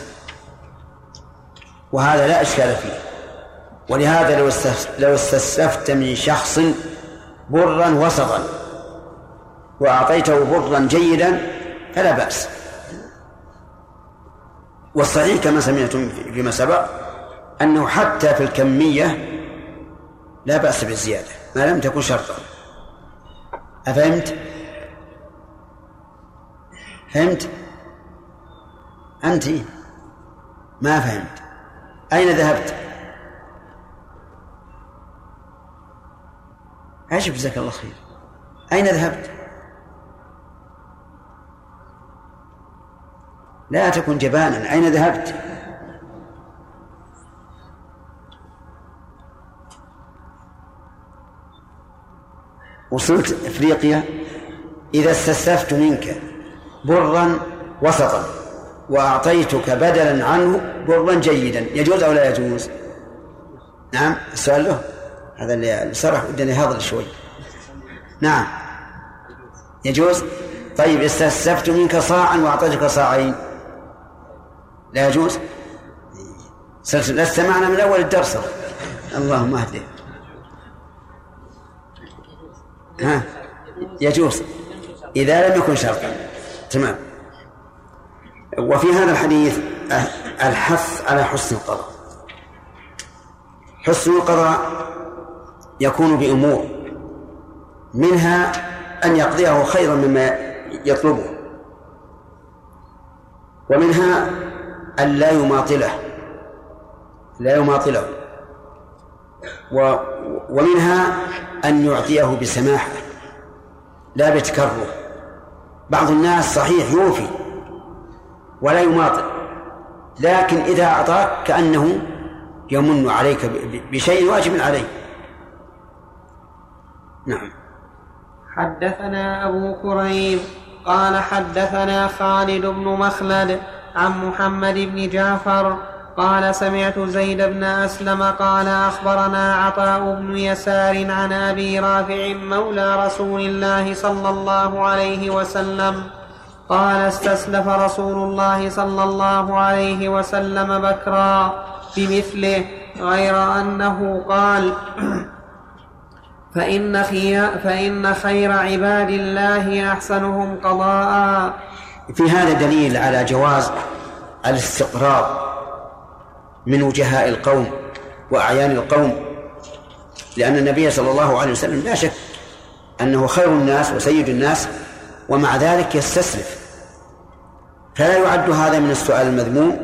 وهذا لا أشكال فيه. ولهذا لو لو استسلفت من شخص برا وسطا وأعطيته برا جيدا فلا بأس. والصحيح كما سمعتم فيما سبق أنه حتى في الكمية لا بأس بالزيادة ما لم تكن شرطا. أفهمت؟ فهمت؟ أنت؟ ما فهمت؟ أين ذهبت؟ عجب جزاك الله خير. أين ذهبت؟ لا تكن جبانا. أين ذهبت؟ وصلت إفريقيا. إذا استسلفت منك برا وسطا. وأعطيتك بدلا عنه برا جيدا. يجوز أو لا يجوز؟ نعم السؤال له. هذا اللي صرح ودنا يهضر شوي. نعم. يجوز؟ طيب استسلفت منك صاعا وأعطيتك صاعين. لا يجوز؟ لست معنا من أول الدرس. اللهم اهده ها؟ يجوز. إذا لم يكن شرطا. تمام. وفي هذا الحديث الحث على حسن القضاء. حسن القضاء يكون بأمور منها أن يقضيه خيرا مما يطلبه ومنها أن لا يماطله لا يماطله و ومنها أن يعطيه بسماحة لا بتكرر بعض الناس صحيح يوفي ولا يماطل لكن إذا أعطاك كأنه يمن عليك بشيء واجب عليه. نعم. حدثنا أبو كريب قال حدثنا خالد بن مخلد عن محمد بن جعفر قال سمعت زيد بن أسلم قال أخبرنا عطاء بن يسار عن أبي رافع مولى رسول الله صلى الله عليه وسلم قال استسلف رسول الله صلى الله عليه وسلم بكرا بمثله غير أنه قال فإن, خي... فإن خير عباد الله أحسنهم قضاء. في هذا دليل على جواز الاستقرار من وجهاء القوم وأعيان القوم لأن النبي صلى الله عليه وسلم لا شك أنه خير الناس وسيد الناس ومع ذلك يستسلف. فلا يعد هذا من السؤال المذموم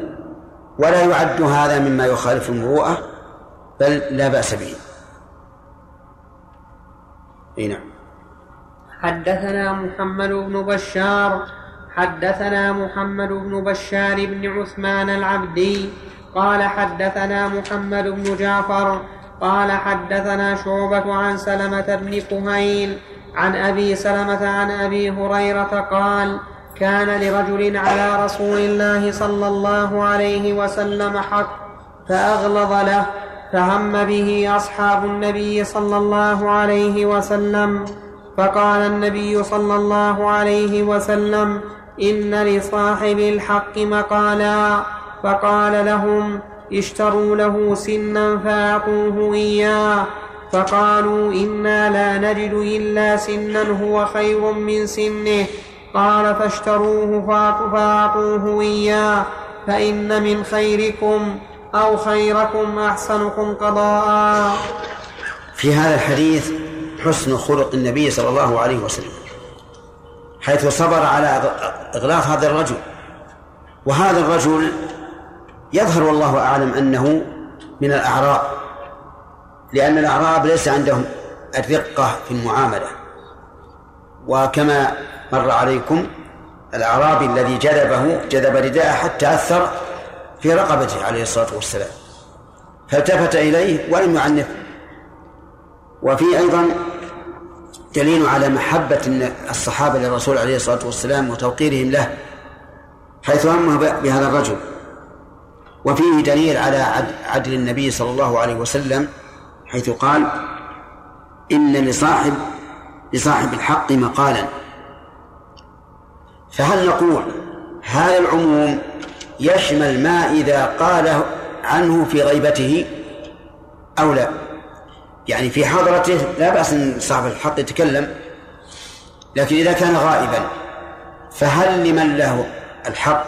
ولا يعد هذا مما يخالف المروءة بل لا بأس به. إي نعم. حدثنا محمد بن بشار حدثنا محمد بن بشار بن عثمان العبدي قال حدثنا محمد بن جعفر قال حدثنا شعبة عن سلمة بن كهيل عن أبي سلمة عن أبي هريرة قال كان لرجل على رسول الله صلى الله عليه وسلم حق فأغلظ له فهم به أصحاب النبي صلى الله عليه وسلم فقال النبي صلى الله عليه وسلم إن لصاحب الحق مقالا. فقال لهم اشتروا له سنا فأعطوه إياه. فقالوا إنا لا نجد إلا سنا هو خير من سنه. قال فاشتروه فأعطوه إياه فإن من خيركم أو خيركم أحسنكم قضاء. في هذا الحديث حسن خلق النبي صلى الله عليه وسلم حيث صبر على إغلاق هذا الرجل. وهذا الرجل يظهر والله أعلم أنه من الأعراب لأن الأعراب ليس عندهم الرقة في المعاملة. وكما مر عليكم الأعرابي الذي جذبه جذب رداءه حتى أثر في رقبته عليه الصلاة والسلام. فالتفت إليه ولم يعنفه. وفي أيضا دليل على محبة الصحابة للرسول عليه الصلاة والسلام وتوقيرهم له حيث همه بهذا الرجل. وفيه دليل على عدل النبي صلى الله عليه وسلم حيث قال إن لصاحب لصاحب الحق مقالا. فهل نقول هذا العموم يشمل ما إذا قال عنه في غيبته أو لا؟ يعني في حضرته لا بأس أن صاحب الحق يتكلم لكن إذا كان غائبا فهل لمن له الحق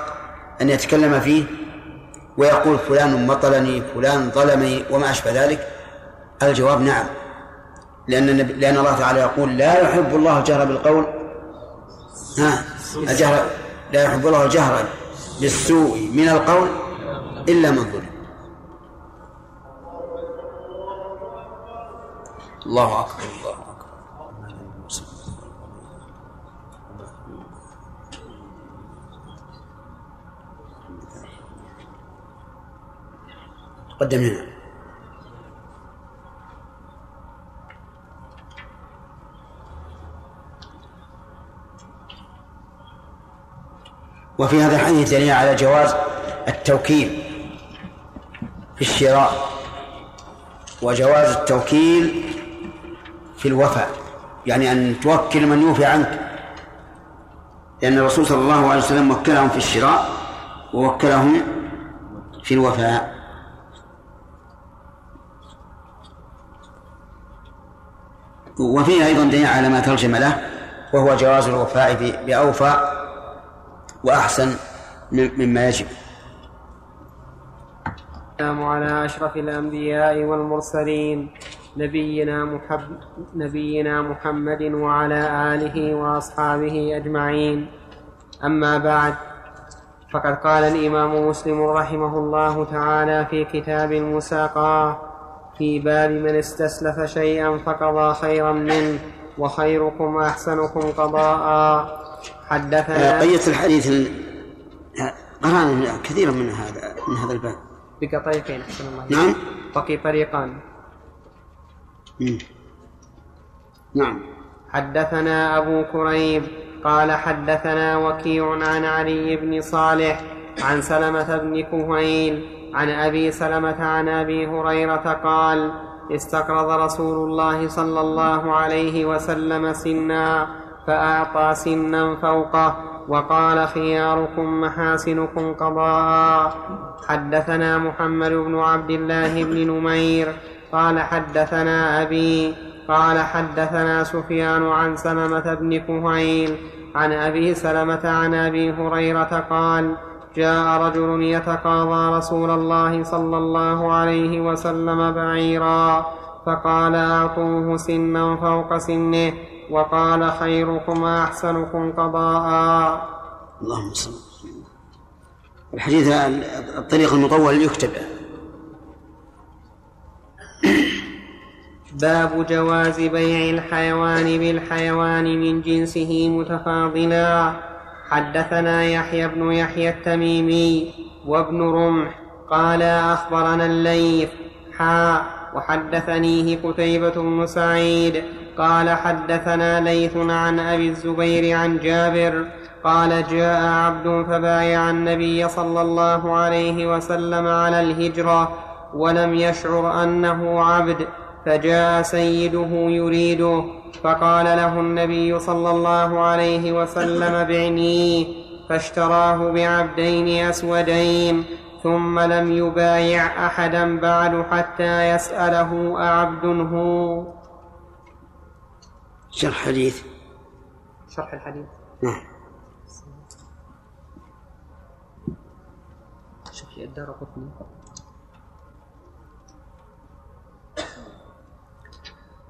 أن يتكلم فيه ويقول فلان مطلني فلان ظلمني وما أشبه ذلك؟ الجواب نعم لأن لأن الله تعالى يقول لا يحب الله الجهر بالقول ها؟ الجهر لا يحب الله الجهر بالسوء من القول إلا من ظلم. الله أكبر الله أكبر. قدم هنا. وفي هذا الحديث دليل على جواز التوكيل في الشراء وجواز التوكيل في الوفاء يعني أن توكل من يوفي عنك. لأن الرسول صلى الله عليه وسلم وكلهم في الشراء ووكلهم في الوفاء. وفيه أيضا دليل على ما ترجم له وهو جواز الوفاء بأوفى وأحسن مما يجب. السلام على أشرف الأنبياء والمرسلين نبينا محمد نبينا محمد وعلى آله وأصحابه أجمعين. أما بعد فقد قال الإمام مسلم رحمه الله تعالى في كتاب المساقاة في باب من استسلف شيئا فقضى خيرا منه وخيركم أحسنكم قضاء. حدثنا قية الحديث قرانا كثيرا من هذا من هذا الباب. بقى طريقين أحسن الله نعم. بقي طريقان مم. نعم. حدثنا أبو كريب قال حدثنا وكيع عن علي بن صالح عن سلمة بن كهيل عن أبي سلمة عن أبي هريرة قال استقرض رسول الله صلى الله عليه وسلم سنا فأعطى سنا فوقه وقال خياركم محاسنكم قضاء. حدثنا محمد بن عبد الله بن نمير قال حدثنا أبي قال حدثنا سفيان عن سلمة بن كهيل عن أبي سلمة عن أبي هريرة قال جاء رجل يتقاضى رسول الله صلى الله عليه وسلم بعيرا فقال أعطوه سنا فوق سنه. وقال خيركم أحسنكم قضاء. اللهم صل الحديث الطريق المطول يكتب. باب جواز بيع الحيوان بالحيوان من جنسه متفاضلا. حدثنا يحيى بن يحيى التميمي وابن رمح قال أخبرنا الليث حا وحدثنيه قتيبة بن سعيد. قال حدثنا ليث عن أبي الزبير عن جابر قال جاء عبد فبايع النبي صلى الله عليه وسلم على الهجرة ولم يشعر أنه عبد فجاء سيده يريده فقال له النبي صلى الله عليه وسلم بعنيه فاشتراه بعبدين أسودين ثم لم يبايع أحدا بعد حتى يسأله أعبد هو. شرح حديث شرح الحديث. نعم. شوف الدار قطني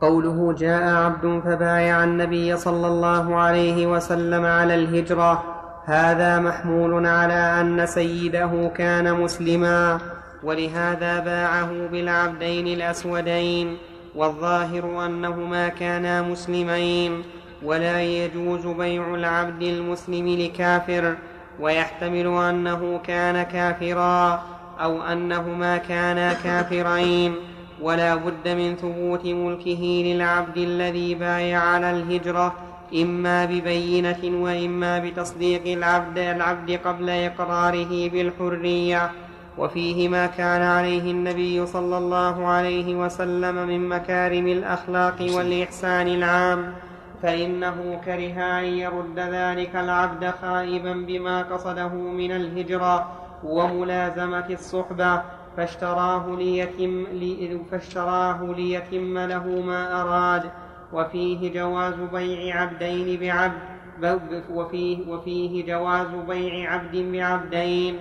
قوله جاء عبد فبايع النبي صلى الله عليه وسلم على الهجرة. هذا محمول على أن سيده كان مسلما ولهذا باعه بالعبدين الأسودين. والظاهر أنهما كانا مسلمين ولا يجوز بيع العبد المسلم لكافر ويحتمل أنه كان كافرا أو أنهما كانا كافرين. ولا بد من ثبوت ملكه للعبد الذي بايع على الهجرة إما ببينة وإما بتصديق العبد العبد قبل إقراره بالحرية. وفيه ما كان عليه النبي صلى الله عليه وسلم من مكارم الأخلاق والإحسان العام فإنه كره أن يرد ذلك العبد خائبا بما قصده من الهجرة وملازمة الصحبة فاشتراه ليتم, فاشتراه ليتم له ما أراد. وفيه جواز بيع عبدين بعبد وفيه, وفيه جواز بيع عبد بعبدين.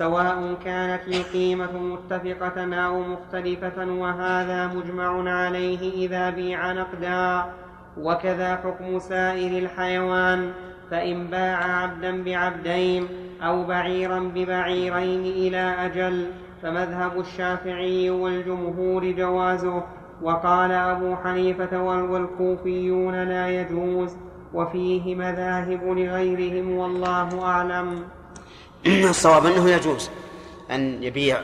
سواء كانت القيمة متفقة أو مختلفة وهذا مجمع عليه إذا بيع نقدا. وكذا حكم سائر الحيوان فإن باع عبدا بعبدين أو بعيرا ببعيرين إلى أجل فمذهب الشافعي والجمهور جوازه. وقال أبو حنيفة والكوفيون لا يجوز وفيه مذاهب لغيرهم والله أعلم. الصواب أنه يجوز أن يبيع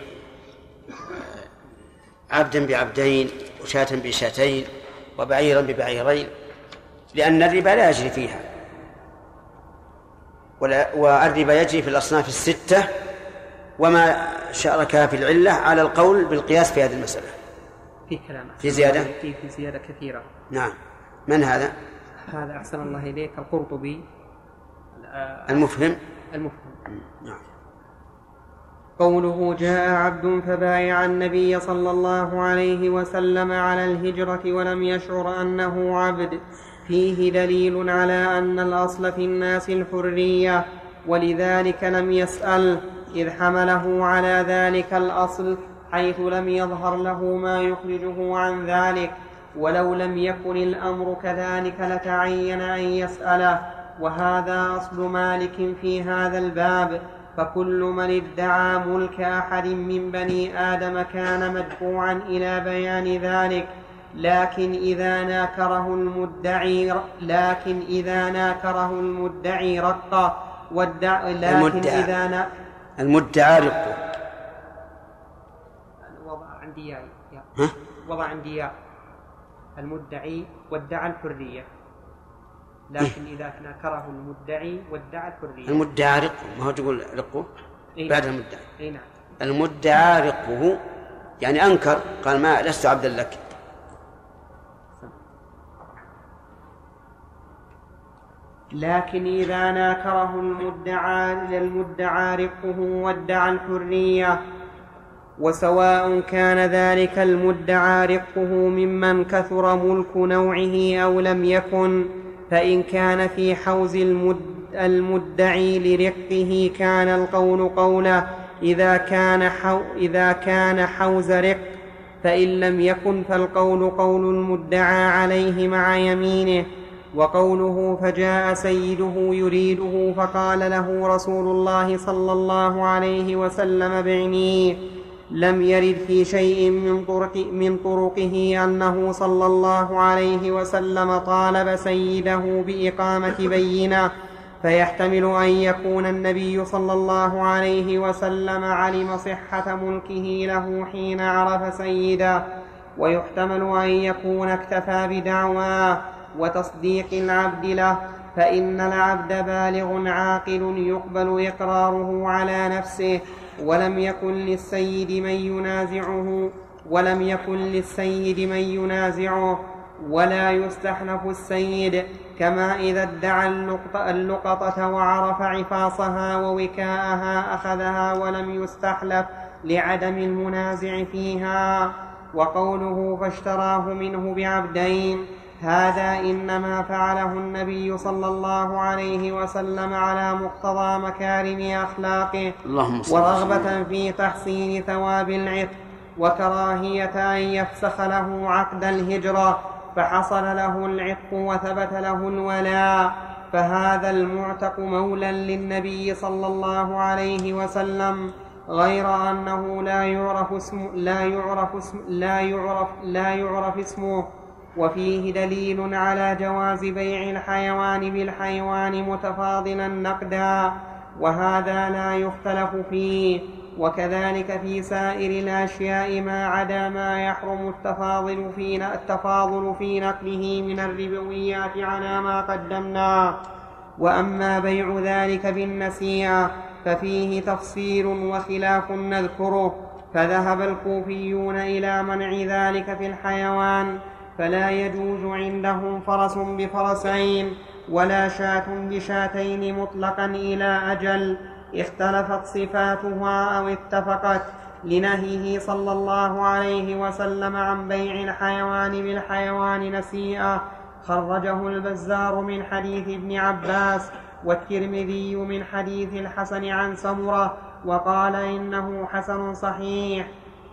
عبدا بعبدين وشاة بشاتين وبعيرا ببعيرين لأن الربا لا يجري فيها. والربا يجري في الأصناف الستة وما شاركها في العلة على القول بالقياس في هذه المسألة. في كلام في زيادة؟ في في زيادة كثيرة. نعم. من هذا؟ هذا أحسن الله إليك القرطبي. المفهم؟ المفهم. نعم. قوله جاء عبد فبايع النبي صلى الله عليه وسلم على الهجرة ولم يشعر أنه عبد. فيه دليل على أن الأصل في الناس الحرية ولذلك لم يسأل إذ حمله على ذلك الأصل حيث لم يظهر له ما يخرجه عن ذلك. ولو لم يكن الأمر كذلك لتعين أن يسأله. وهذا أصل مالك في هذا الباب فكل من ادعى ملك أحد من بني آدم كان مدفوعا إلى بيان ذلك لكن إذا ناكره المدعي لكن إذا ناكره المدعي رقه والدع لكن المدعى. إذا نا المدعى رقه وضع عندي. ها؟ وضع عندي ياء المدعي وادعى الحرية لكن إذا نكره المدعي وادعى الحرية المدعى رقه ما هو تقول رقه؟ إي بعد. المدعي. اي نعم. المدعى رقه يعني أنكر قال ما لست عبدا لك. لكن إذا ناكره المدعى المدعى رقه وادعى الحرية وسواء كان ذلك المدعى رقه ممن كثر ملك نوعه أو لم يكن فإن كان في حوز المد المدعي لرقه كان القول قوله إذا كان, حو إذا كان حوز رق فإن لم يكن فالقول قول المدعى عليه مع يمينه وقوله فجاء سيده يريده فقال له رسول الله صلى الله عليه وسلم بعني. لم يرد في شيء من, طرق من طرقه أنه صلى الله عليه وسلم طالب سيده بإقامة بينة فيحتمل أن يكون النبي صلى الله عليه وسلم علم صحة ملكه له حين عرف سيده. ويحتمل أن يكون اكتفى بدعواه وتصديق العبد له فإن العبد بالغ عاقل يقبل إقراره على نفسه. ولم يكن للسيد من ينازعه ولم يكن للسيد من ينازعه ولا يستحنف السيد كما إذا ادعى اللقطة وعرف عفاصها ووكاءها أخذها ولم يستحلف لعدم المنازع فيها. وقوله فاشتراه منه بعبدين هذا إنما فعله النبي صلى الله عليه وسلم على مقتضى مكارم أخلاقه اللهم ورغبة في تحصين ثواب العتق وكراهية أن يفسخ له عقد الهجرة فحصل له العتق وثبت له الولاء فهذا المعتق مولى للنبي صلى الله عليه وسلم غير أنه لا يعرف اسم لا يعرف اسم لا يعرف لا يعرف اسمه. وفيه دليل على جواز بيع الحيوان بالحيوان متفاضلا نقدا وهذا لا يختلف فيه. وكذلك في سائر الأشياء ما عدا ما يحرم التفاضل في التفاضل في نقله من الربويات على ما قدمنا. وأما بيع ذلك بالنسيئة ففيه تفصيل وخلاف نذكره. فذهب الكوفيون إلى منع ذلك في الحيوان فلا يجوز عندهم فرس بفرسين ولا شاة بشاتين مطلقا إلى أجل اختلفت صفاتها أو اتفقت لنهيه صلى الله عليه وسلم عن بيع الحيوان بالحيوان نسيئة خرجه البزار من حديث ابن عباس والترمذي من حديث الحسن عن سمرة وقال إنه حسن صحيح.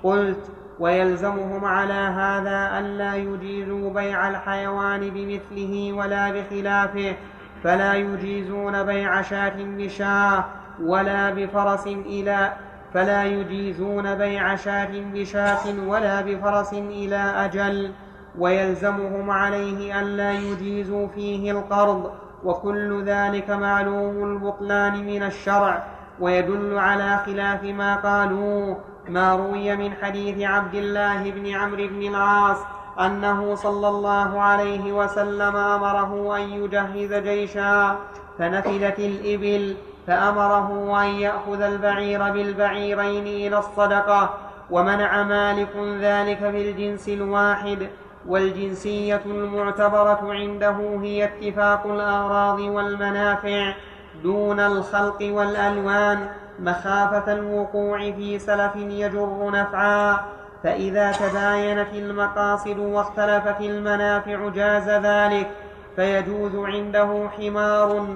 قلت ويلزمهم على هذا ألا يجيزوا بيع الحيوان بمثله ولا بخلافه فلا يجيزون بيع شاة بشاة ولا بفرس إلى فلا يجيزون بيع شاة بشاة ولا بفرس إلى أجل ويلزمهم عليه ألا يجيزوا فيه القرض وكل ذلك معلوم البطلان من الشرع ويدل على خلاف ما قالوه. ما روي من حديث عبد الله بن عمرو بن العاص أنه صلى الله عليه وسلم أمره أن يجهز جيشا فنفدت الإبل فأمره أن يأخذ البعير بالبعيرين إلى الصدقة ومنع مالك ذلك في الجنس الواحد والجنسية المعتبرة عنده هي اتفاق الأغراض والمنافع دون الخلق والألوان. مخافة الوقوع في سلف يجر نفعا فإذا تباينت المقاصد واختلفت المنافع جاز ذلك فيجوز عنده حمار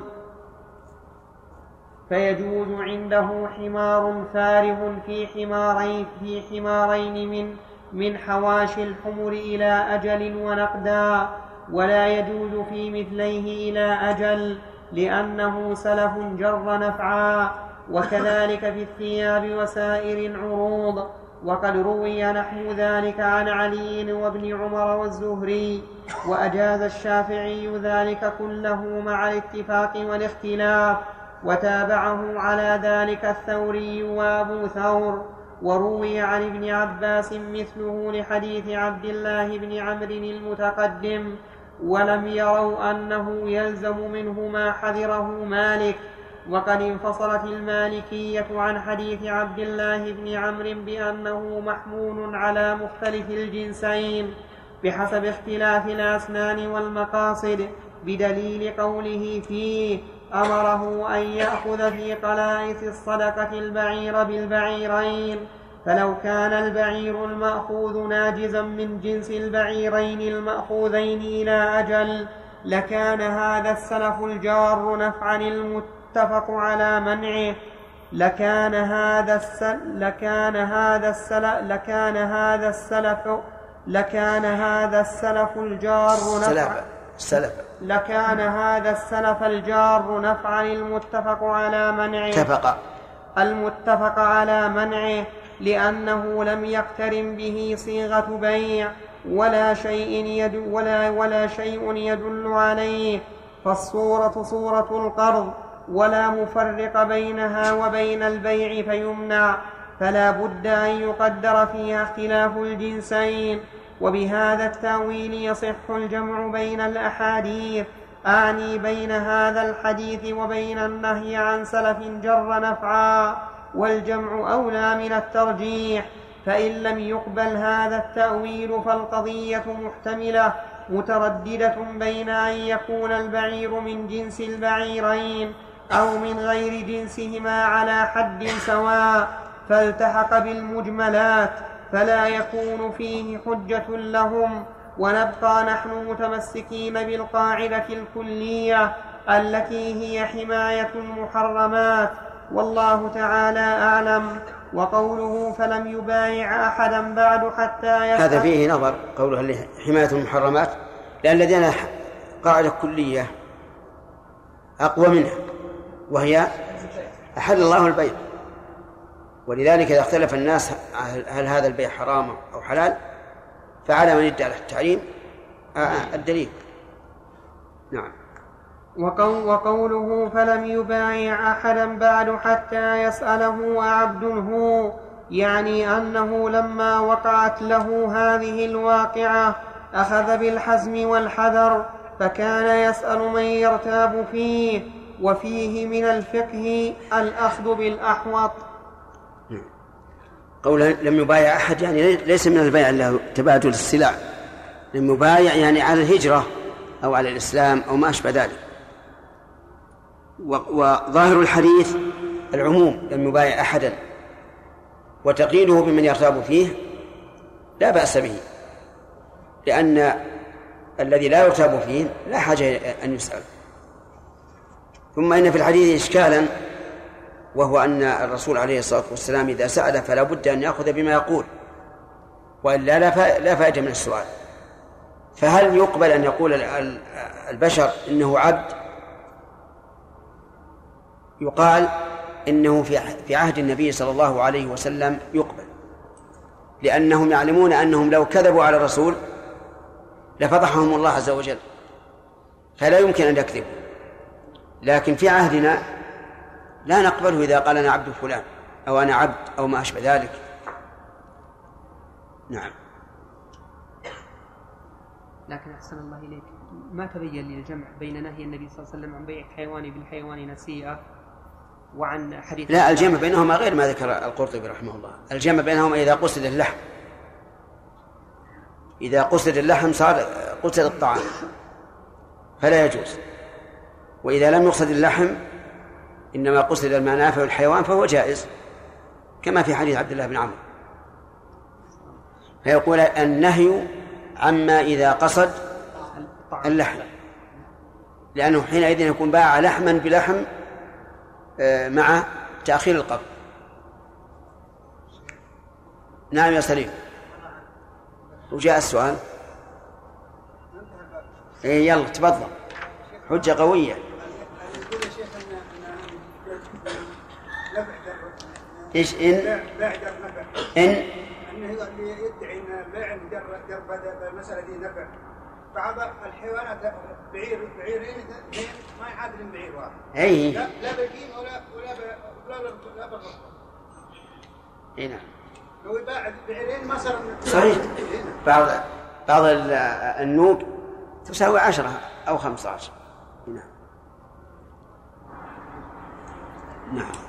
فيجوز عنده حمار فارغ في حمارين في حمارين من من حواشي الحمر إلى أجل ونقدا ولا يجوز في مثليه إلى أجل لأنه سلف جر نفعا. وكذلك في الثياب وسائر العروض. وقد روي نحو ذلك عن علي وابن عمر والزهري. وأجاز الشافعي ذلك كله مع الاتفاق والاختلاف. وتابعه على ذلك الثوري وأبو ثور. وروي عن ابن عباس مثله لحديث عبد الله بن عمرو المتقدم. ولم يروا أنه يلزم منه ما حذره مالك. وقد انفصلت المالكية عن حديث عبد الله بن عمرو بأنه محمول على مختلف الجنسين بحسب اختلاف الأسنان والمقاصد بدليل قوله فيه أمره أن يأخذ في قلائص الصدقة البعير بالبعيرين. فلو كان البعير المأخوذ ناجزا من جنس البعيرين المأخوذين إلى أجل لكان هذا السلف الجار نفعا المتفق على منعه. لكان هذا السلف لكان هذا السلف لكان هذا السلف لكان هذا السلف الجار نفعا السلف لكان هذا السلف الجار نفعا. المتفق على منعه. اتفق. المتفق على منعه لأنه لم يقترن به صيغة بيع ولا شيء يدل ولا ولا شيء يدل عليه. فالصورة صورة القرض. ولا مفرق بينها وبين البيع فيمنع فلا بد أن يقدر فيها اختلاف الجنسين. وبهذا التأويل يصح الجمع بين الأحاديث. أعني بين هذا الحديث وبين النهي عن سلف جر نفعا والجمع أولى من الترجيح. فإن لم يقبل هذا التأويل فالقضية محتملة مترددة بين أن يكون البعير من جنس البعيرين. أو من غير جنسهما على حد سواء فالتحق بالمجملات فلا يكون فيه حجة لهم ونبقى نحن متمسكين بالقاعدة الكلية التي هي حماية المحرمات. والله تعالى أعلم. وقوله فلم يبايع أحدا بعد حتى يسأل هذا فيه نظر قوله حماية المحرمات لأن لدينا قاعدة كلية أقوى منها. وهي أحل الله البيع. ولذلك إذا اختلف الناس هل هذا البيع حرام أو حلال فعلى من يدعي على التحريم الدليل. نعم. وقو وقوله فلم يبايع أحدا بعد حتى يسأله عبد هو يعني أنه لما وقعت له هذه الواقعة أخذ بالحزم والحذر فكان يسأل من يرتاب فيه. وفيه من الفقه الأخذ بالأحوط. قوله لم يبايع أحد يعني ليس من البيع إلا تبادل السلع. لم يبايع يعني على الهجرة أو على الإسلام أو ما أشبه ذلك. وظاهر الحديث العموم لم يبايع أحدا. وتقييده بمن يرتاب فيه لا بأس به لأن الذي لا يرتاب فيه لا حاجة أن يسأل. ثم إن في الحديث إشكالا وهو أن الرسول عليه الصلاة والسلام إذا سأل فلا بد أن يأخذ بما يقول وإلا لا فائدة من السؤال. فهل يقبل أن يقول البشر إنه عبد؟ يقال إنه في في عهد النبي صلى الله عليه وسلم يقبل لأنهم يعلمون أنهم لو كذبوا على الرسول لفضحهم الله عز وجل. فلا يمكن أن يكذبوا. لكن في عهدنا لا نقبله إذا قال أنا عبد فلان أو أنا عبد أو ما أشبه ذلك. نعم. لكن أحسن الله إليك. ما تبين لي الجمع بين نهي النبي صلى الله عليه وسلم عن بيع الحيوان بالحيوان نسيئة وعن حديث لا الجمع بينهما غير ما ذكر القرطبي رحمه الله. الجمع بينهما إذا قصد اللحم. إذا قصد اللحم صار قصد الطعام. فلا يجوز. وإذا لم يقصد اللحم إنما قصد المنافع والحيوان فهو جائز كما في حديث عبد الله بن عمرو. فيقول النهي عما إذا قصد اللحم لأنه حينئذ يكون باع لحما بلحم آه، مع تأخير القبض. نعم يا سليم. وجاء السؤال. إيه يلا تفضل. حجة قوية. إيش إن؟ إن؟ أنه اللي يدعي إن بيع جر المسألة دي نفع. بعض الحيوانات بعير بعيرين ما يعادل بعير واحد. أي. لا لا بالقيم ولا ولا ولا لا بالرقم أي نعم. لو يباع بعيرين ما صار صحيح. بعض بعض النوق تساوي عشرة أو خمسة عشر. نعم. نعم.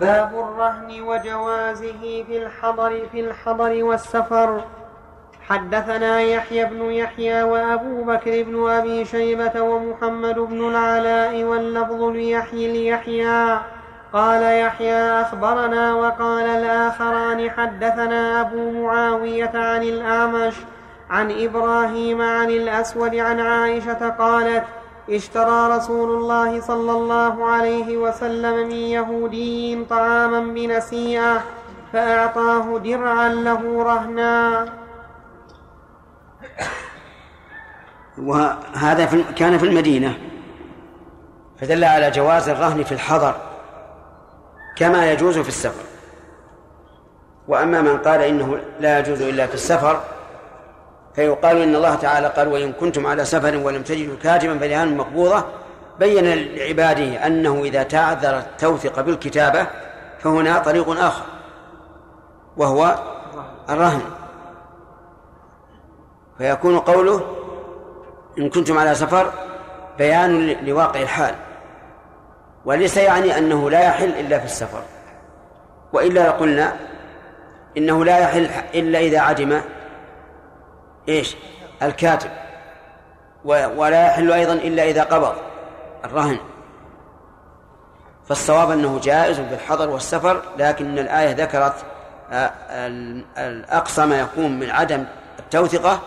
باب الرهن وجوازه في الحضر في الحضر والسفر. حدثنا يحيى بن يحيى وأبو بكر بن أبي شيبة ومحمد بن العلاء واللفظ ليحيى ليحيى. قال يحيى أخبرنا وقال الآخران حدثنا أبو معاوية عن الأعمش عن إبراهيم عن الأسود عن عائشة قالت اشترى رسول الله صلى الله عليه وسلم من يهودي طعاما بنسيئة فأعطاه درعا له رهنا. وهذا في كان في المدينة. فدل على جواز الرهن في الحضر كما يجوز في السفر. وأما من قال إنه لا يجوز إلا في السفر فيقال إن الله تعالى قال وإن كنتم على سفر ولم تجدوا كاتبا فرهان مقبوضة بين لعباده أنه إذا تعذر التوثق بالكتابة فهنا طريق آخر وهو الرهن. فيكون قوله إن كنتم على سفر بيان لواقع الحال وليس يعني أنه لا يحل إلا في السفر وإلا لقلنا إنه لا يحل إلا إذا عدم إيش؟ الكاتب. ولا يحل أيضا إلا إذا قبض الرهن. فالصواب أنه جائز في الحضر والسفر لكن الآية ذكرت آه، الأقصى ما يكون من عدم التوثقة.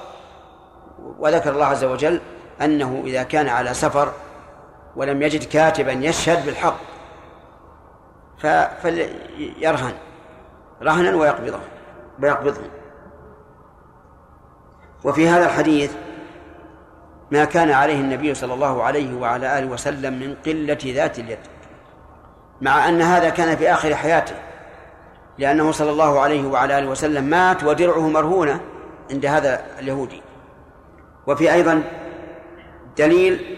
وذكر الله عز وجل أنه إذا كان على سفر ولم يجد كاتبا يشهد بالحق فليرهن. رهنا ويقبضه. ويقبضه. وفي هذا الحديث ما كان عليه النبي صلى الله عليه وعلى آله وسلم من قلة ذات اليد مع أن هذا كان في آخر حياته لأنه صلى الله عليه وعلى آله وسلم مات ودرعه مرهونة عند هذا اليهودي. وفي أيضا دليل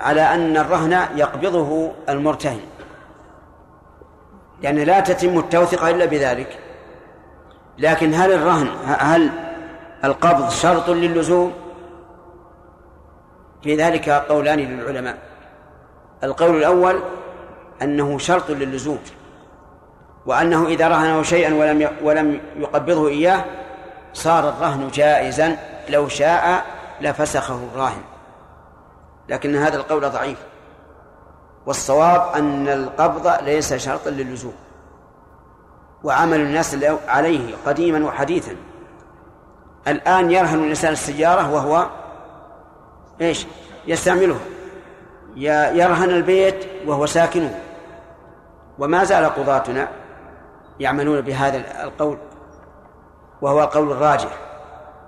على أن الرهن يقبضه المرتهن لأن لا تتم التوثقة إلا بذلك لكن هل الرهن هل القبض شرط للزوم. في ذلك قولان للعلماء. القول الأول أنه شرط للزوم وأنه إذا رهنه شيئا ولم ولم يقبضه إياه صار الرهن جائزا لو شاء لفسخه الراهن. لكن هذا القول ضعيف. والصواب أن القبض ليس شرطا للزوم. وعمل الناس عليه قديما وحديثا. الآن يرهن الإنسان السيارة وهو إيش؟ يستعملها يرهن البيت وهو ساكنه. وما زال قضاتنا يعملون بهذا القول وهو القول الراجح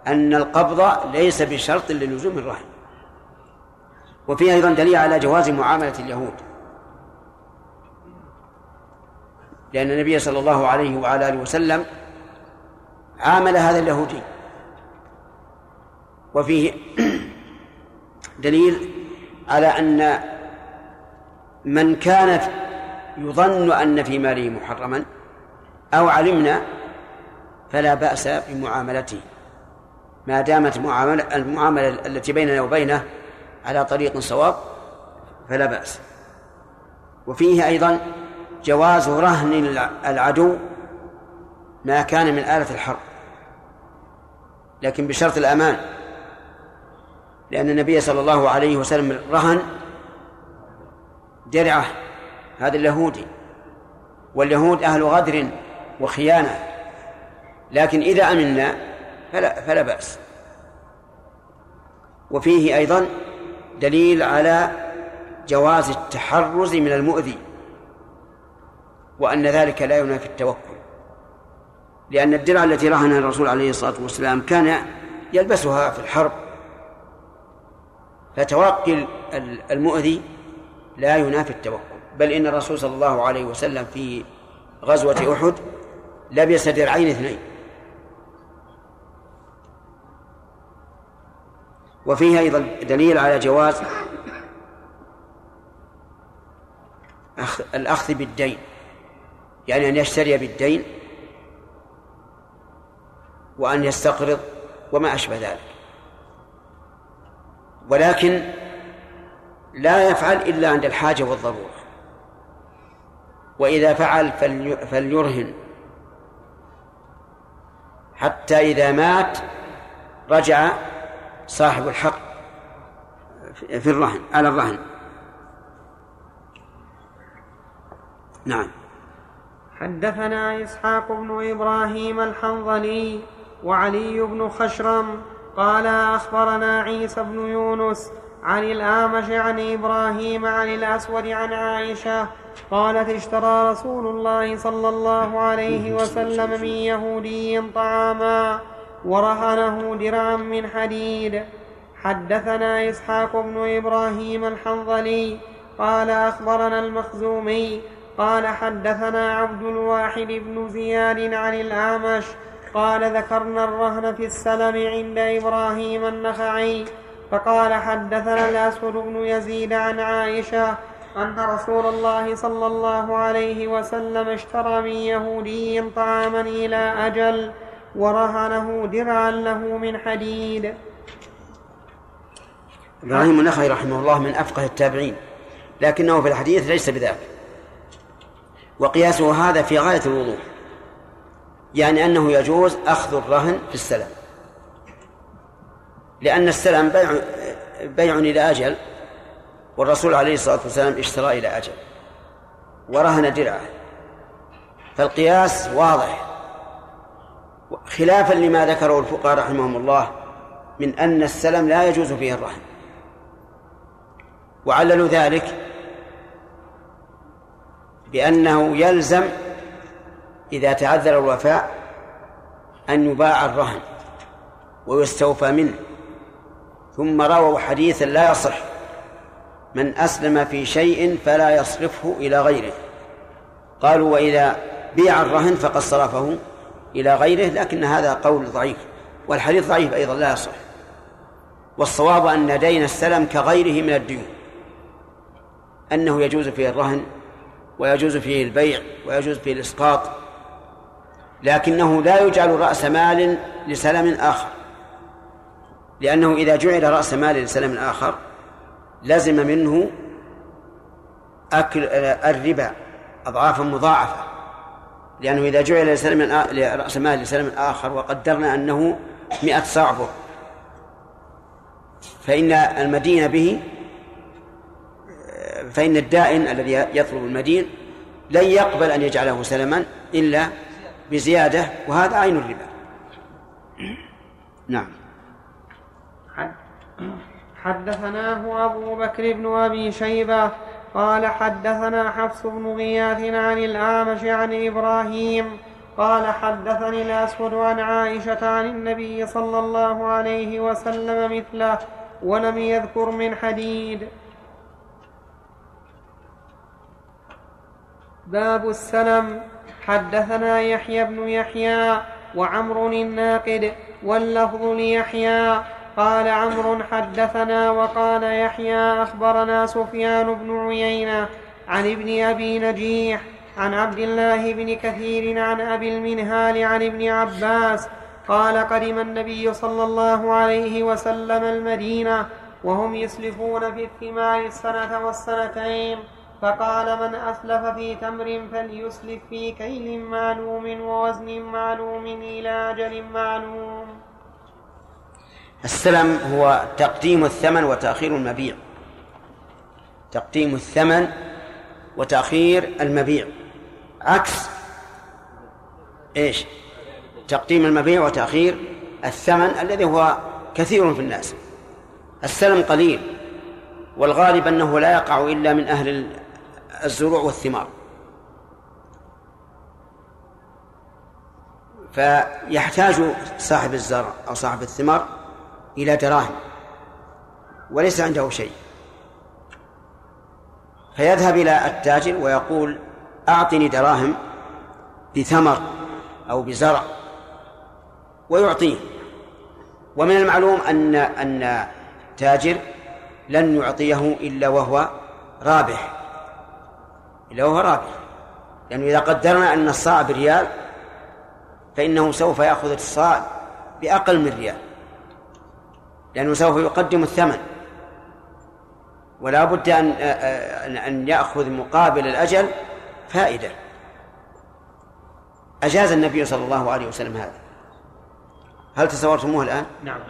أن القبض ليس بشرط للزوم الرهن وفيه أيضا دليل على جواز معاملة اليهود. لأن النبي صلى الله عليه وعلى آله وسلم عامل هذا اليهودي. وفيه دليل على أن من كانت يظن أن في ماله محرما أو علمنا فلا بأس بمعاملته. ما دامت المعاملة, المعاملة التي بيننا وبينه على طريق صواب فلا بأس. وفيه أيضا جواز رهن العدو ما كان من آلة الحرب. لكن بشرط الأمان. لأن النبي صلى الله عليه وسلم رهن درعة هذا اليهودي. واليهود أهل غدر وخيانة. لكن إذا أمنا فلا, فلا بأس. وفيه أيضا دليل على جواز التحرز من المؤذي وأن ذلك لا ينافي التوكل. لأن الدرع التي رهنها الرسول عليه الصلاة والسلام كان يلبسها في الحرب. فتوقي المؤذي لا ينافي التوكل. بل إن الرسول صلى الله عليه وسلم في غزوة أحد لبس درعين اثنين. وفيه أيضا دليل على جواز الأخذ بالدين. يعني أن يشتري بالدين وأن يستقرض وما أشبه ذلك. ولكن لا يفعل إلا عند الحاجة والضرورة. وإذا فعل فليرهن. حتى إذا مات رجع صاحب الحق في الرهن على الرهن. نعم. حدثنا إسحاق بن إبراهيم الحنظلي وعلي بن خشرم قال أخبرنا عيسى بن يونس عن الاعمش عن إبراهيم عن الأسود عن عائشة قالت اشترى رسول الله صلى الله عليه وسلم من يهودي طعاما ورهنه درعا من حديد. حدثنا إسحاق بن إبراهيم الحنظلي قال أخبرنا المخزومي قال حدثنا عبد الواحد بن زياد عن الاعمش قال ذكرنا الرهن في السلم عند إبراهيم النخعي فقال حدثنا الأسود بن يزيد عن عائشة أن رسول الله صلى الله عليه وسلم اشترى من يهودي طعاما إلى أجل ورهنه درعا له من حديد. إبراهيم النخعي رحمه الله من أفقه التابعين لكنه في الحديث ليس بذاك وقياسه هذا في غاية الوضوح. يعني أنه يجوز أخذ الرهن في السلم. لأن السلم بيع بيع إلى أجل والرسول عليه الصلاة والسلام اشترى إلى أجل ورهن درعه. فالقياس واضح. خلافا لما ذكره الفقهاء رحمهم الله من أن السلم لا يجوز فيه الرهن. وعللوا ذلك بأنه يلزم إذا تعذر الوفاء أن يباع الرهن ويستوفى منه. ثم رووا حديثا لا يصح. من أسلم في شيء فلا يصرفه إلى غيره. قالوا وإذا بيع الرهن فقد صرفه إلى غيره لكن هذا قول ضعيف والحديث ضعيف أيضا لا يصح. والصواب أن دين السلم كغيره من الديون أنه يجوز فيه الرهن ويجوز فيه البيع ويجوز فيه الإسقاط لكنه لا يجعل رأس مال لسلم آخر. لأنه إذا جعل رأس مال لسلم آخر لزم منه أكل الربا أضعافا مضاعفة. لأنه إذا جعل لسلم لرأس مال لسلم آخر وقدرنا أنه مئة صاع بر فإن المدين به فإن الدائن الذي يطلب المدين لن يقبل أن يجعله سلما إلا بزيادة وهذا عين الربا. نعم. حدثناه أبو بكر بن أبي شيبة قال حدثنا حفص بن غياث عن الأعمش عن إبراهيم قال حدثني الأسود عن عائشة عن النبي صلى الله عليه وسلم مثله ولم يذكر من حديد. باب السلم. حدثنا يحيى بن يحيى وعمر الناقد واللفظ ليحيى. قال عمرو حدثنا وقال يحيى أخبرنا سفيان بن عيينة عن ابن أبي نجيح عن عبد الله بن كثير عن أبي المنهال عن ابن عباس. قال قدم النبي صلى الله عليه وسلم المدينة وهم يسلفون في الثمار السنة والسنتين. فقال من أسلف في تمر فليسلف في كيل معلوم ووزن معلوم إلى أجل معلوم. السلم هو تقديم الثمن وتأخير المبيع. تقديم الثمن وتأخير المبيع. عكس إيش؟ تقديم المبيع وتأخير الثمن الذي هو كثير في الناس. السلم قليل والغالب أنه لا يقع إلا من أهل الزروع والثمار. فيحتاج صاحب الزرع أو صاحب الثمار إلى دراهم وليس عنده شيء. فيذهب إلى التاجر ويقول أعطني دراهم بثمر أو بزرع ويعطيه. ومن المعلوم أن أن تاجر لن يعطيه إلا وهو رابح. إلا وهو رابح لأنه إذا قدرنا أن الصاع بريال فإنه سوف يأخذ الصاع بأقل من ريال. لأنه سوف يقدم الثمن. ولا بد أن أن يأخذ مقابل الأجل فائدة. أجاز النبي صلى الله عليه وسلم هذا. هل تصورتموه الآن؟ نعم.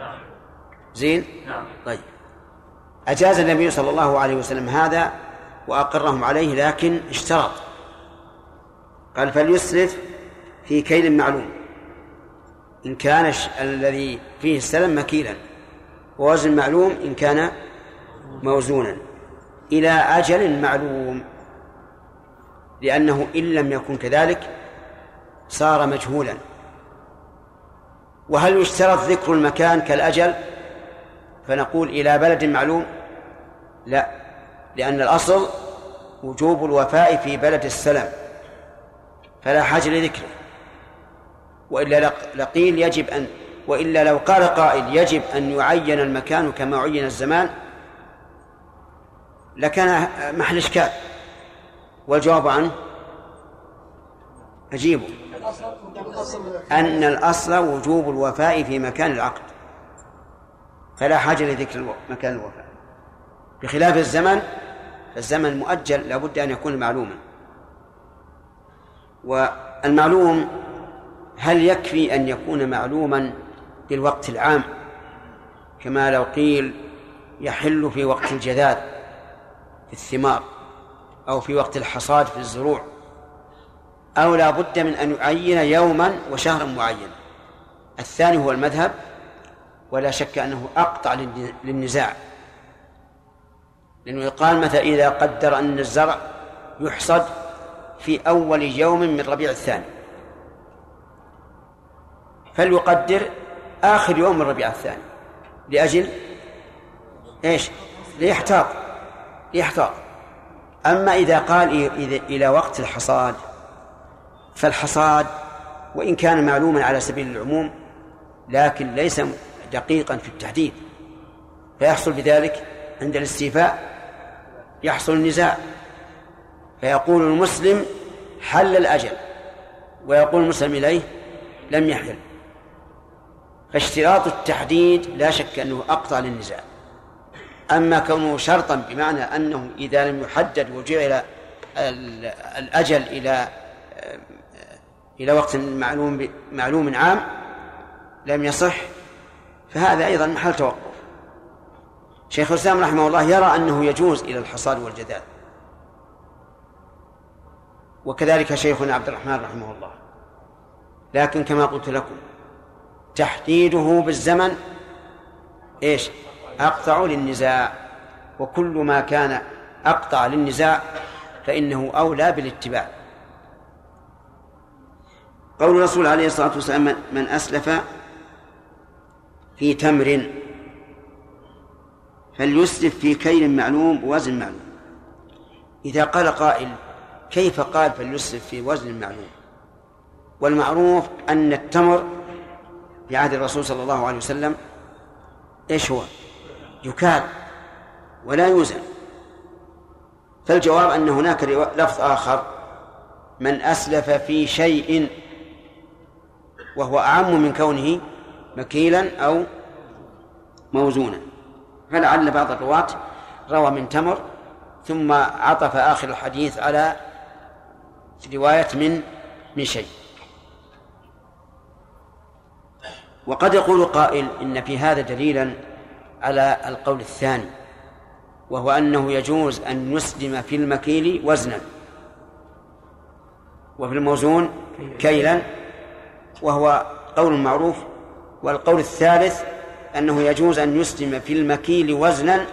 زين؟ نعم. طيب. أجاز النبي صلى الله عليه وسلم هذا وأقرهم عليه لكن اشترط. قال فليسرف في كيل معلوم. إن كان الذي فيه السلم مكيلا. ووزن معلوم إن كان موزونا. إلى أجل معلوم. لأنه إن لم يكن كذلك صار مجهولا. وهل يشترط ذكر المكان كالأجل؟ فنقول إلى بلد معلوم لا. لأن الأصل وجوب الوفاء في بلد السلم فلا حاجة لذكره. وإلا لق- لقيل يجب أن وإلا لو قال قائل يجب أن يعين المكان كما عين الزمان لكان محل إشكال. والجواب عنه أجيبه أن الأصل وجوب الوفاء في مكان العقد. فلا حاجة لذكر مكان الوفاء. بخلاف الزمن فالزمن المؤجل لابد أن يكون معلوما. والمعلوم هل يكفي أن يكون معلوما بالوقت العام؟ كما لو قيل يحل في وقت الجذاذ في الثمار أو في وقت الحصاد في الزروع. أو لا بد من أن يعين يوما وشهرا معين الثاني هو المذهب ولا شك أنه أقطع للن- للنزاع. لأنه يقال مثلا إذا قدر أن الزرع يحصد في أول يوم من ربيع الثاني. فليقدر آخر يوم من ربيع الثاني. لأجل إيش؟ ليحتاط. ليحتاط. أما إذا قال إلى وقت الحصاد فالحصاد وإن كان معلوما على سبيل العموم لكن ليس دقيقا في التحديد. فيحصل بذلك عند الاستيفاء يحصل النزاع. فيقول المسلم حل الأجل ويقول المسلم إليه لم يحل. فاشتراط التحديد لا شك أنه أقطع للنزاع. أما كونه شرطا بمعنى أنه إذا لم يحدد وجعل ال- الأجل إلى إلى وقت معلوم معلوم عام لم يصح فهذا أيضا محل توقف. شيخ الإسلام رحمه الله يرى أنه يجوز إلى الحصاد والجدال. وكذلك شيخنا عبد الرحمن رحمه الله. لكن كما قلت لكم تحديده بالزمن إيش؟ أقطع للنزاع. وكل ما كان أقطع للنزاع فإنه أولى بالاتباع. قول الرسول عليه الصلاة والسلام من- من أسلف في تمر فليسلف في كيل معلوم ووزن معلوم؟ إذا قال قائل كيف قال فليسلف في وزن معلوم؟ والمعروف أن التمر في عهد الرسول صلى الله عليه وسلم إيش هو؟ يكال ولا يوزن. فالجواب أن هناك لفظ آخر من أسلف في شيء وهو أعم من كونه مكيلا أو موزونا. فلعل بعض الرواة روى من تمر ثم عطف آخر الحديث على رواية من من شيء. وقد يقول قائل إن في هذا دليلا على القول الثاني وهو أنه يجوز أن يسلم في المكيل وزنا وفي الموزون كيلا وهو قول معروف والقول الثالث أنه يجوز أن يسلم في المكيل وزنا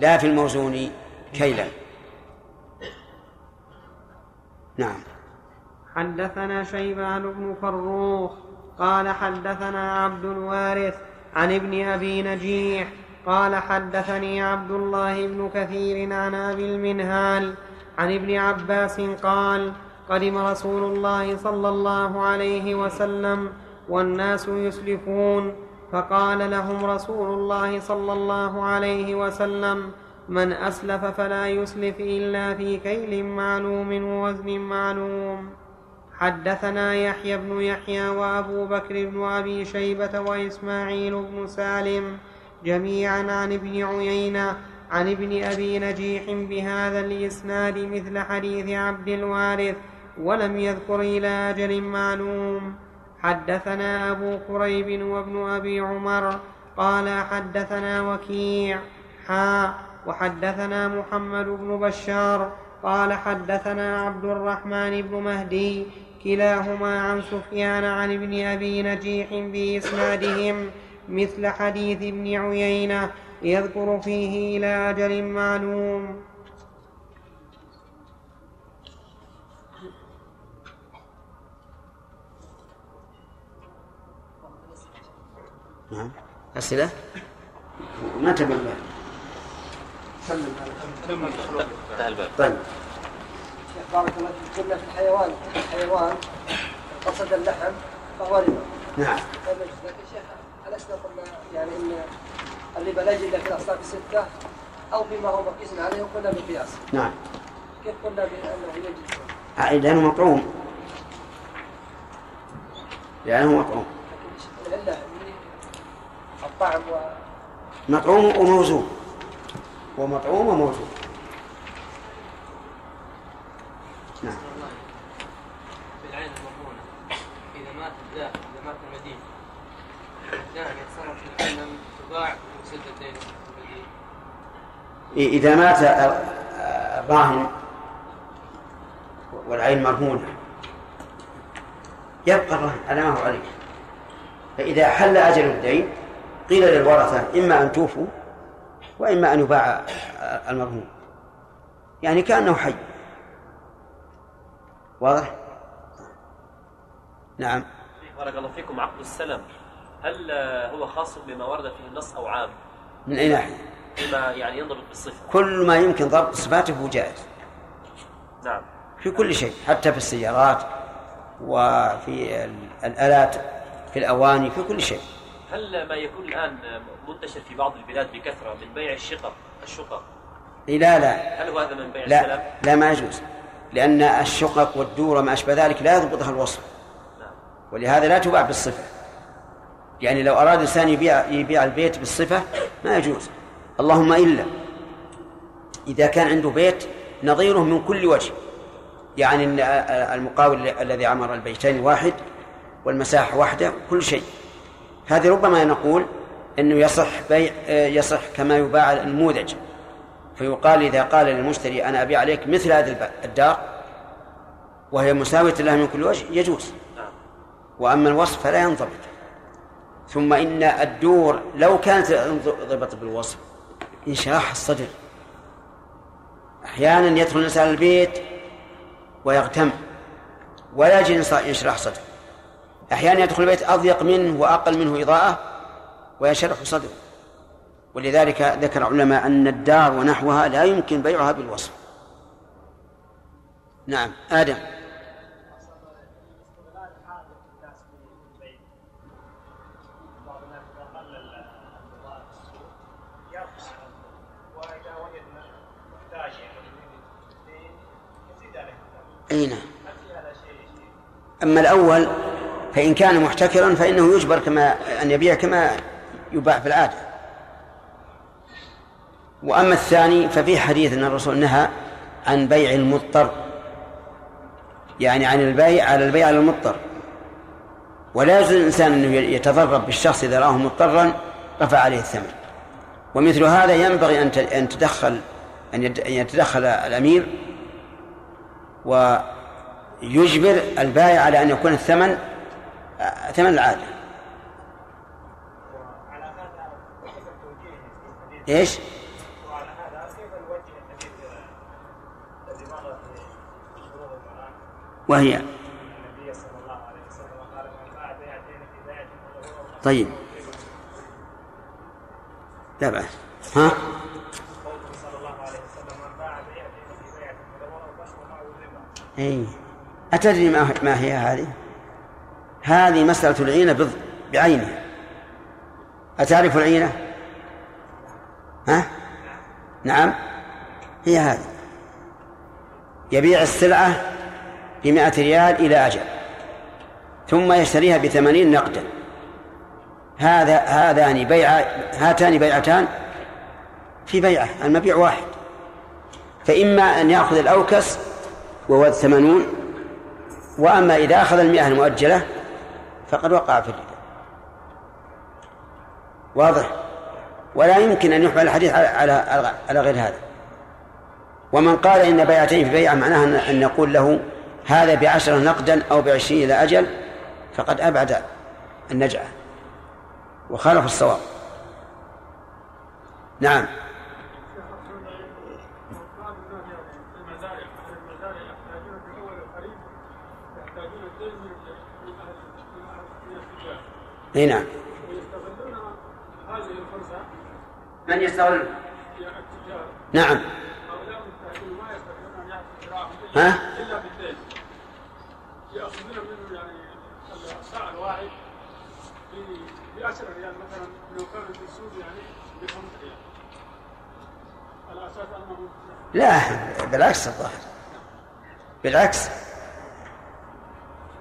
لا في الموزون كيلا. نعم. حدثنا شيبان بن فروخ قال حدثنا عبد الوارث عن ابن أبي نجيح قال حدثني عبد الله بن كثير عن أبي المنهال عن ابن عباس قال قدم رسول الله صلى الله عليه وسلم والناس يسلفون فقال لهم رسول الله صلى الله عليه وسلم من أسلف فلا يسلف إلا في كيل معلوم ووزن معلوم. حدثنا يحيى بن يحيى وأبو بكر بن أبي شيبة وإسماعيل بن سالم جميعا عن ابن عيينة عن ابن أبي نجيح بهذا الإسناد مثل حديث عبد الوارث ولم يذكر إلى أجل معلوم. حدثنا أبو كريب وابن أبي عمر قال حدثنا وكيع حا وحدثنا محمد بن بشار قال حدثنا عبد الرحمن بن مهدي كلاهما عن سفيان عن ابن أبي نجيح بإسنادهم مثل حديث ابن عيينة يذكر فيه إلى أجل معلوم. نعم. أسئلة؟ ما تبين طيب. شيخ بارك الله فيك. قلنا في الحيوان. الحيوان قصد اللحم فهو ربا. نعم. طيب. لكن شيخ ألسنا قلنا يعني إن الربا لا الا في الاصناف الستة أو فيما هو مقيس عليه وقلنا بالقياس. نعم. كيف قلنا بأنه يجوز آه، لأنه مطعوم. لأنه مطعوم. لكن العله اللي الطعم و مطعوم وموزون ومطعوم وموزون نعم. المضمونة إذا مات الداخل إذا مات المدين. يتصرف في تباع إذا مات الراهن والعين مرهونة. يبقى الرهن على ما هو عليه فإذا حل أجل الدين قيل للورثة إما أن توفوا وإما أن يباع المرهون. يعني كأنه حي. واضح؟ نعم. بارك الله فيكم عقد السلم هل هو خاص بما ورد فيه النص أو عام؟ من أي ناحية؟ بما يعني ينضبط بالصفة. كل ما يمكن ضبط صفاته جائز. نعم. في كل شيء حتى في السيارات وفي ال- الآلات في الأواني في كل شيء. هل ما يكون الآن منتشر في بعض البلاد بكثرة من بيع الشقق الشقق؟ لا لا. هل هو هذا من بيع؟ لا لا ما يجوز. لأن الشقق والدور وما أشبه ذلك لا يضبطها الوصف. نعم. ولهذا لا تباع بالصفة. يعني لو أراد إنسان يبيع يبيع البيت بالصفة ما يجوز. اللهم إلا. إذا كان عنده بيت نظيره من كل وجه. يعني المقاول الذي عمر البيتين واحد والمساحة واحدة كل شيء. هذه ربما نقول أنه يصح بيع يصح كما يباع النموذج فيقال إذا قال للمشتري أنا أبيع عليك مثل هذه الدار وهي مساوية لها من كل وجه يجوز. وأما الوصف فلا ينضبط. ثم إن الدور لو كانت انضبط بالوصف انشراح الصدر. أحيانا يدخل الإنسان البيت ويغتم ولا يجد إنشراح صدر أحيانا يدخل البيت أضيق منه وأقل منه إضاءة وينشرح صدره. ولذلك ذكر علماء أن الدار ونحوها لا يمكن بيعها بالوصف. نعم آدم. أي نعم. أما الأول فإن كان محتكرا فإنه يجبر كما أن يبيع كما يباع في العادة. وأما الثاني ففي حديث أن الرسول نهى عن بيع المضطر يعني عن البيع على البيع على المضطر. ولا يجوز الإنسان أنه يتضرر بالشخص إذا رآه مضطرا رفع عليه الثمن. ومثل هذا ينبغي أن أن تدخل أن يتدخل الأمير ويجبر البائع على أن يكون الثمن ثمن العادة إيش؟ وهي طيب لا بأس ها؟ اي أتدري ما هي هذه؟ هذه مسألة العينة بعينها. أتعرف العينة؟ ها؟ نعم. هي هذه. يبيع السلعة بمائة ريال إلى أجل ثم يشتريها بثمانين نقدا. هذا هذان بيع هاتان بيعتان في بيعة المبيع واحد. فإما أن يأخذ الأوكس وهو الثمانون وأما إذا أخذ المئة المؤجلة فقد وقع في الردة واضح؟ ولا يمكن أن يحمل الحديث على على على غير هذا. ومن قال إن بيعتين في بيعة معناها أن نقول له هذا بعشرة نقدا أو بعشرين إلى أجل فقد أبعد النجعة وخالف الصواب. نعم. اي نعم. من يستغل؟ نعم. ها؟ الا بالليل ياخذون منه يعني الساعة الواحد ب 10 ريال مثلا لو كان في السوق يعني ب 5 ريال على أساس انه لا بالعكس الظاهر. بالعكس.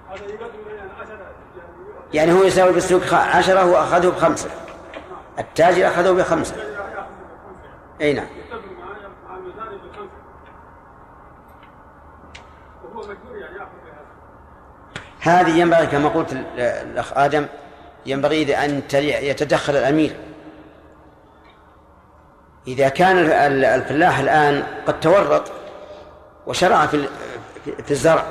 هذا يقدم يعني 10 يعني هو يساوي بالسوق عشرة هو أخذه بخمسة. التاجر أخذه بخمسة. أي نعم. هذه ينبغي كما قلت ال- الأخ آدم ينبغي إذا أن يتدخل الأمير. إذا كان ال- ال- الفلاح الآن قد تورط وشرع في الزرع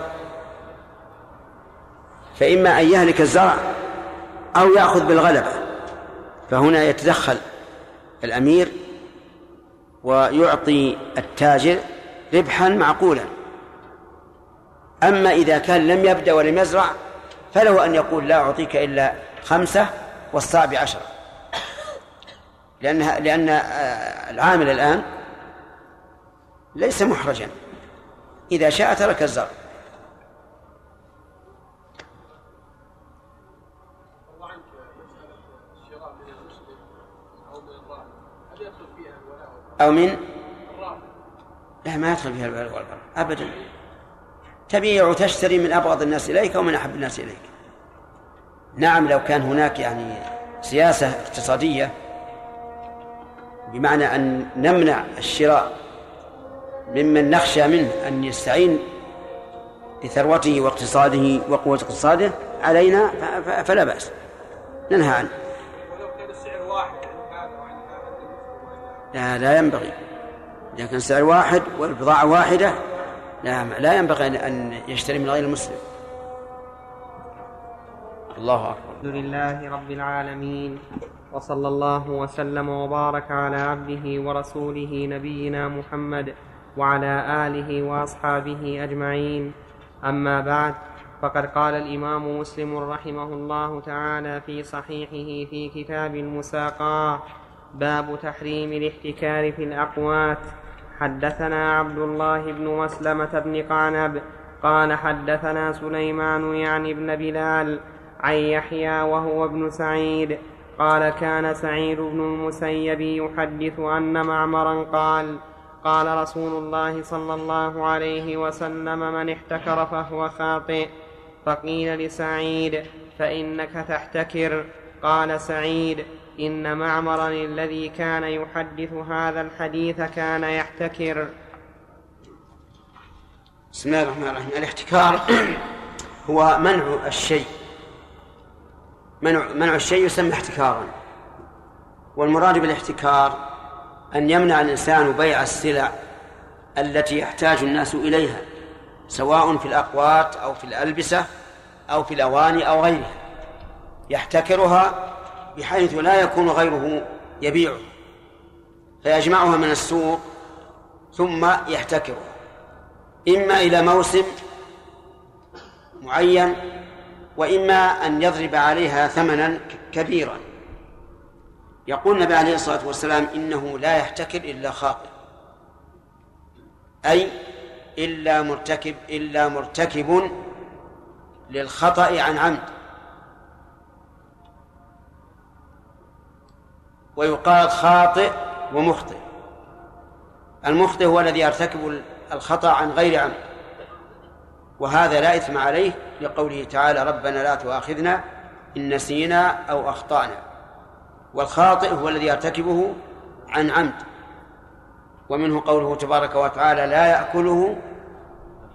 فإما أن يهلك الزرع أو يأخذ بالغلبة فهنا يتدخل الأمير ويعطي التاجر ربحا معقولا. أما إذا كان لم يبدأ ولم يزرع فله أن يقول لا أعطيك إلا خمسة والصعب عشرة. لأنها لأن آه، العامل الآن ليس محرجا. إذا شاء ترك الزرع. أو من؟ لا ما يدخل فيها الولاء والبراء أبدا. تبيع وتشتري من أبغض الناس إليك ومن أحب الناس إليك. نعم لو كان هناك يعني سياسة اقتصادية بمعنى أن نمنع الشراء ممن نخشى منه أن يستعين بثروته واقتصاده وقوة اقتصاده علينا فلا بأس. ننهى عنه. لا لا ينبغي. إذا كان سعر واحد والبضاعة واحدة لا لا ينبغي أن- يشتري من غير المسلم الله أكبر. الحمد لله رب العالمين وصلى الله وسلم وبارك على عبده ورسوله نبينا محمد وعلى آله وأصحابه أجمعين. أما بعد فقد قال الإمام مسلم رحمه الله تعالى في صحيحه في كتاب المساقاة باب تحريم الاحتكار في الأقوات. حدثنا عبد الله بن مسلمة بن قعنب قال حدثنا سليمان يعني ابن بلال عن يحيى وهو ابن سعيد قال كان سعيد بن المسيب يحدث أن معمرا قال قال رسول الله صلى الله عليه وسلم من احتكر فهو خاطئ. فقيل لسعيد فإنك تحتكر. قال سعيد إن معمرا الذي كان يحدث هذا الحديث كان يحتكر. بسم الله الرحمن الرحيم. الاحتكار هو منع الشيء. منع منع الشيء يسمى احتكارا. والمراد بالاحتكار أن يمنع الإنسان بيع السلع التي يحتاج الناس إليها سواء في الأقوات أو في الألبسة أو في الأواني أو غيرها. يحتكرها بحيث لا يكون غيره يبيعه فيجمعها من السوق ثم يحتكرها إما إلى موسم معين وإما أن يضرب عليها ثمنا كبيرا. يقول النبي عليه الصلاة والسلام إنه لا يحتكر إلا خاطئ أي إلا مرتكب إلا مرتكب للخطأ عن عمد. ويقال خاطئ ومخطئ. المخطئ هو الذي يرتكب الخطأ عن غير عمد وهذا لا إثم عليه لقوله تعالى ربنا لا تؤاخذنا إن نسينا أو أخطأنا والخاطئ هو الذي يرتكبه عن عمد. ومنه قوله تبارك وتعالى لا يأكله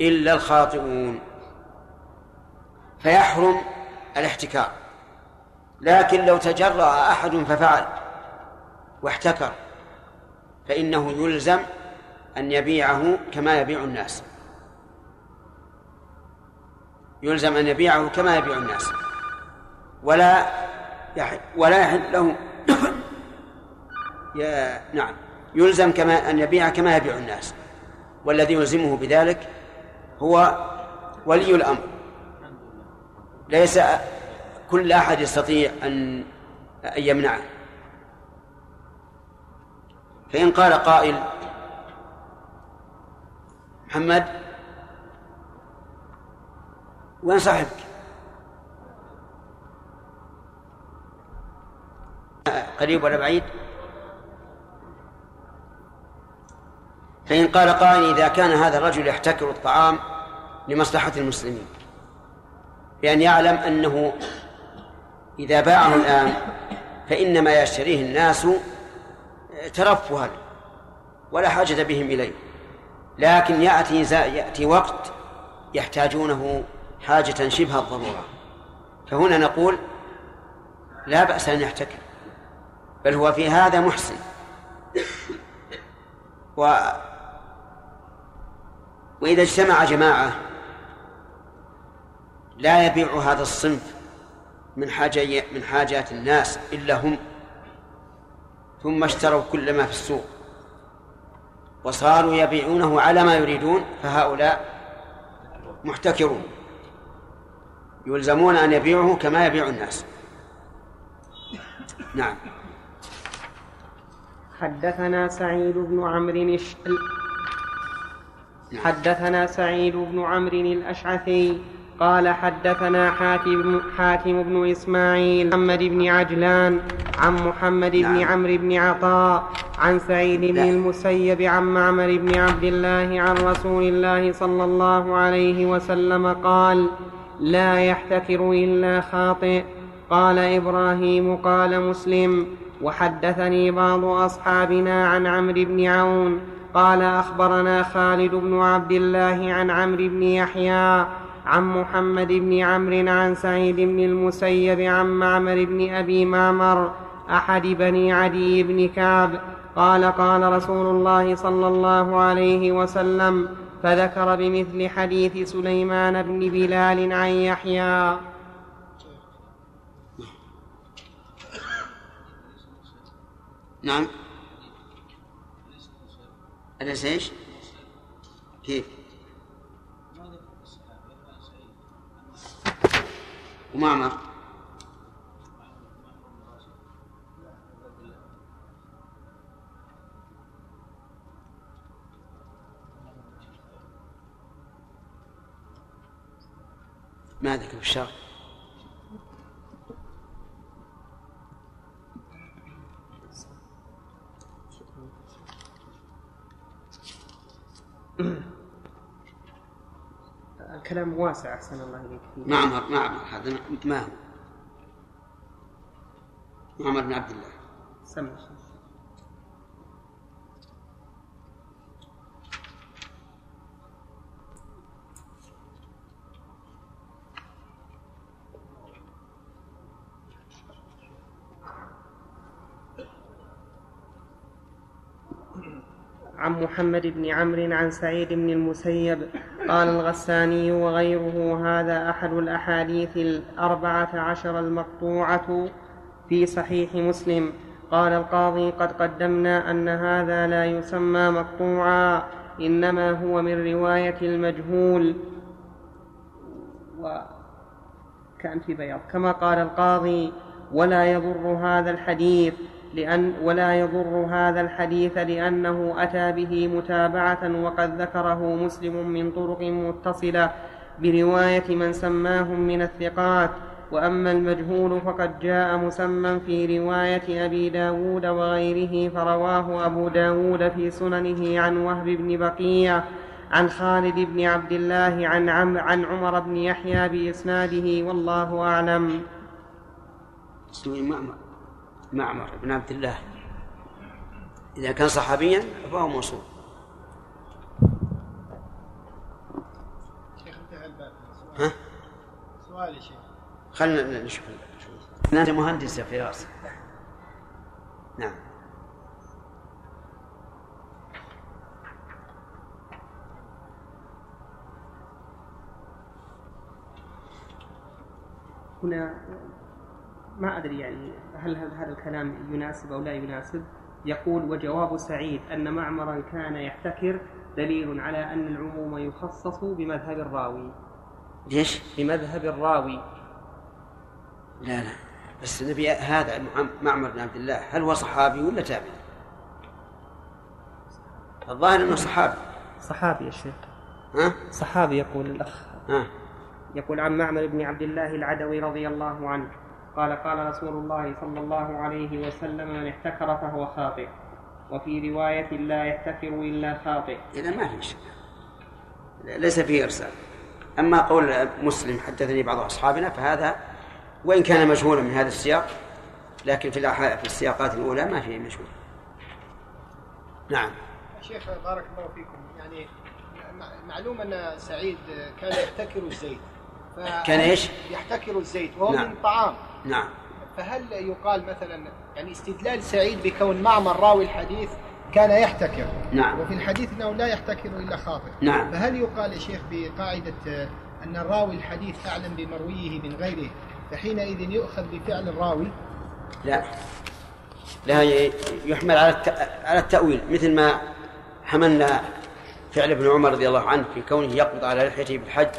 إلا الخاطئون فيحرم الاحتكار. لكن لو تجرأ أحد ففعل. واحتكر فإنه يلزم أن يبيعه كما يبيع الناس. يلزم أن يبيعه كما يبيع الناس. ولا ولا يحل له يا نعم يلزم كما أن يبيع كما يبيع الناس. والذي يلزمه بذلك هو ولي الأمر. ليس كل أحد يستطيع أن أن يمنعه. فإن قال قائل محمد وين صاحبك؟ قريب ولا بعيد؟ فإن قال قائل إذا كان هذا الرجل يحتكر الطعام لمصلحة المسلمين بأن يعلم أنه إذا باعه الآن فإنما يشتريه الناس ترفها ولا حاجة بهم إليه. لكن يأتي يأتي وقت يحتاجونه حاجة شبه الضرورة. فهنا نقول لا بأس أن يحتكر بل هو في هذا محسن. و وإذا اجتمع جماعة لا يبيع هذا الصنف من حاجة من حاجات الناس إلا هم. ثم اشتروا كل ما في السوق وصاروا يبيعونه على ما يريدون فهؤلاء محتكرون. يلزمون أن يبيعه كما يبيع الناس. نعم. حدثنا سعيد بن عمرو الش... حدثنا سعيد بن عمرو الأشعثي. قال حدثنا حاتم حاتم بن إسماعيل محمد بن عجلان عن محمد بن نعم. عمرو بن عطاء عن سعيد بن المسيب عن معمر بن عبد الله عن رسول الله صلى الله عليه وسلم قال لا يحتكر إلا خاطئ. قال إبراهيم قال مسلم وحدثني بعض أصحابنا عن عمرو بن عون. قال أخبرنا خالد بن عبد الله عن عمرو بن يحيى عن محمد بن عمرو عن سعيد بن المسيب عن معمر بن أبي معمر أحد بني عدي بن كعب قال قال رسول الله صلى الله عليه وسلم فذكر بمثل حديث سليمان بن بلال عن يحيى نعم أليس إيش؟ كيف؟ ومعمر ما ذكر في الشرع. الكلام واسع أحسن الله إليك معمر معمر هذا ما هو؟ معمر بن عبد الله. سمع عن محمد بن عمرو عن سعيد بن المسيب قال الغساني وغيره هذا أحد الأحاديث الأربعة عشر المقطوعة في صحيح مسلم. قال القاضي قد قدمنا أن هذا لا يسمى مقطوعا إنما هو من رواية المجهول. وكان في بياض. كما قال القاضي ولا يضر هذا الحديث. لأن ولا يضر هذا الحديث لأنه أتى به متابعة وقد ذكره مسلم من طرق متصلة برواية من سماهم من الثقات وأما المجهول فقد جاء مسمى في رواية أبي داود وغيره فرواه أبو داود في سننه عن وهب بن بقية عن خالد بن عبد الله عن, عم عن عمر بن يحيى بإسناده والله أعلم. معمر بن عبد الله. إذا كان صحابيا فهو موصول. شيخ انتهى الباب. ها؟ سؤال يا شيخ. خلنا نشوف. أنت مهندس يا فراس. نعم. هنا ما أدري يعني هل هذا الكلام يناسب أو لا يناسب. يقول وجواب سعيد أن معمرا كان يحتكر دليل على أن العموم يخصص بمذهب الراوي. ليش؟ بمذهب الراوي. لا لا. بس نبي هذا معمر بن عبد الله هل هو صحابي ولا تابعي؟ الظاهر إنه صحابي. صحابي يا شيخ. ها؟ صحابي يقول الأخ. ها. يقول عن معمر بن عبد الله العدوي رضي الله عنه. قال قال رسول الله صلى الله عليه وسلم من احتكر فهو خاطئ. وفي رواية لا يحتكر إلا خاطئ. إذا ما في شيء ليس فيه إرسال. أما قول مسلم حدثني بعض أصحابنا فهذا وإن كان مجهولا من هذا السياق لكن في في السياقات الأولى ما فيه مجهول. نعم. شيخ بارك الله فيكم. يعني مع- معلوم أن سعيد كان يحتكر الزيت. ف- كان إيش؟ يحتكر الزيت وهو نعم. من طعام؟ نعم. فهل يقال مثلا يعني استدلال سعيد بكون معمر راوي الحديث كان يحتكر؟ نعم. وفي الحديث إنه لا يحتكر إلا خاطئ. نعم. فهل يقال يا شيخ بقاعدة أن الراوي الحديث أعلم بمرويه من غيره فحينئذ يؤخذ بفعل الراوي؟ لا. لا يحمل على على التأويل مثل ما حملنا فعل ابن عمر رضي الله عنه في كونه يقبض على لحيته بالحج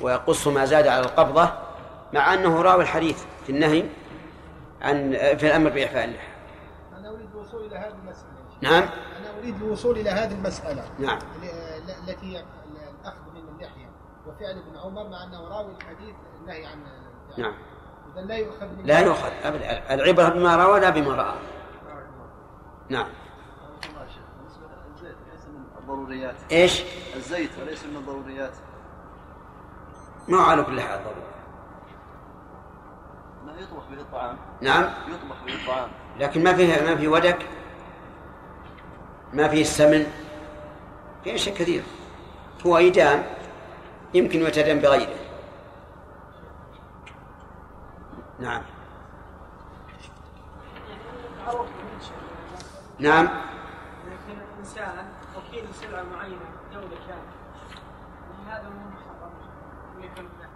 ويقص ما زاد على القبضة مع أنه راوي الحديث. في النهي عن في الأمر بإعفاء اللحى أنا أريد الوصول إلى هذه شيخ. نعم. أنا أريد الوصول إلى هذه المسألة. نعم. ال- ال- التي هي الاخذ من اللحيه وفعل ابن عمر مع أنه راوي الحديث النهي عن. نعم. اذا لا يؤخذ من لا يؤخذ أبدا. العبرة بما روى لا بما رأى. نعم. الزيت ليس من الضروريات. إيش؟ الزيت وليس من الضروريات. ما على كل حال ضروري يطبخ به الطعام نعم. يطبخ به الطعام لكن ما فيه ما في ودك ما فيه السمن في اشياء كثير. هو ايدام يمكن يتدم بغيره. نعم. نعم. لكن انسان وكيل سلعة معينة دوله كامله هذا مو محرم يكون له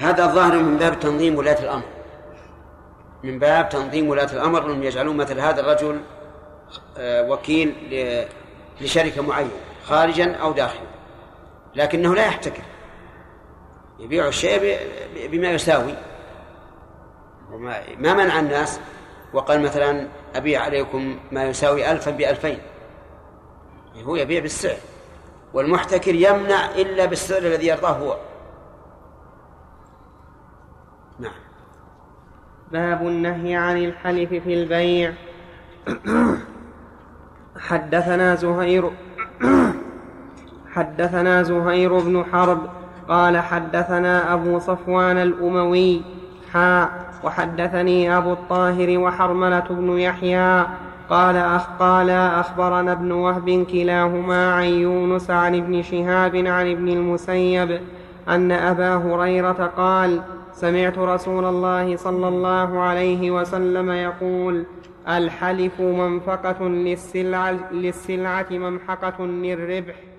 هذا الظاهر من باب تنظيم ولاة الأمر. من باب تنظيم ولاة الأمر أنهم يجعلون مثل هذا الرجل آه، وكيل لشركة معينة خارجا أو داخلا. لكنه لا يحتكر. يبيع الشيء بما يساوي. ما منع الناس. وقال مثلا أبيع عليكم ما يساوي ألفا بألفين. هو يبيع بالسعر. والمحتكر يمنع إلا بالسعر الذي يرضاه هو. باب النهي عن الحلف في البيع. حدثنا زهير حدثنا زهير بن حرب قال حدثنا أبو صفوان الأموي حا وحدثني أبو الطاهر وحرملة بن يحيى قال أخ قال أخبرنا ابن وهب كلاهما عن يونس عن ابن شهاب عن ابن المسيب أن أبا هريرة قال سمعت رسول الله صلى الله عليه وسلم يقول الحلف منفقة للسلعة, للسلعة ممحقة للربح.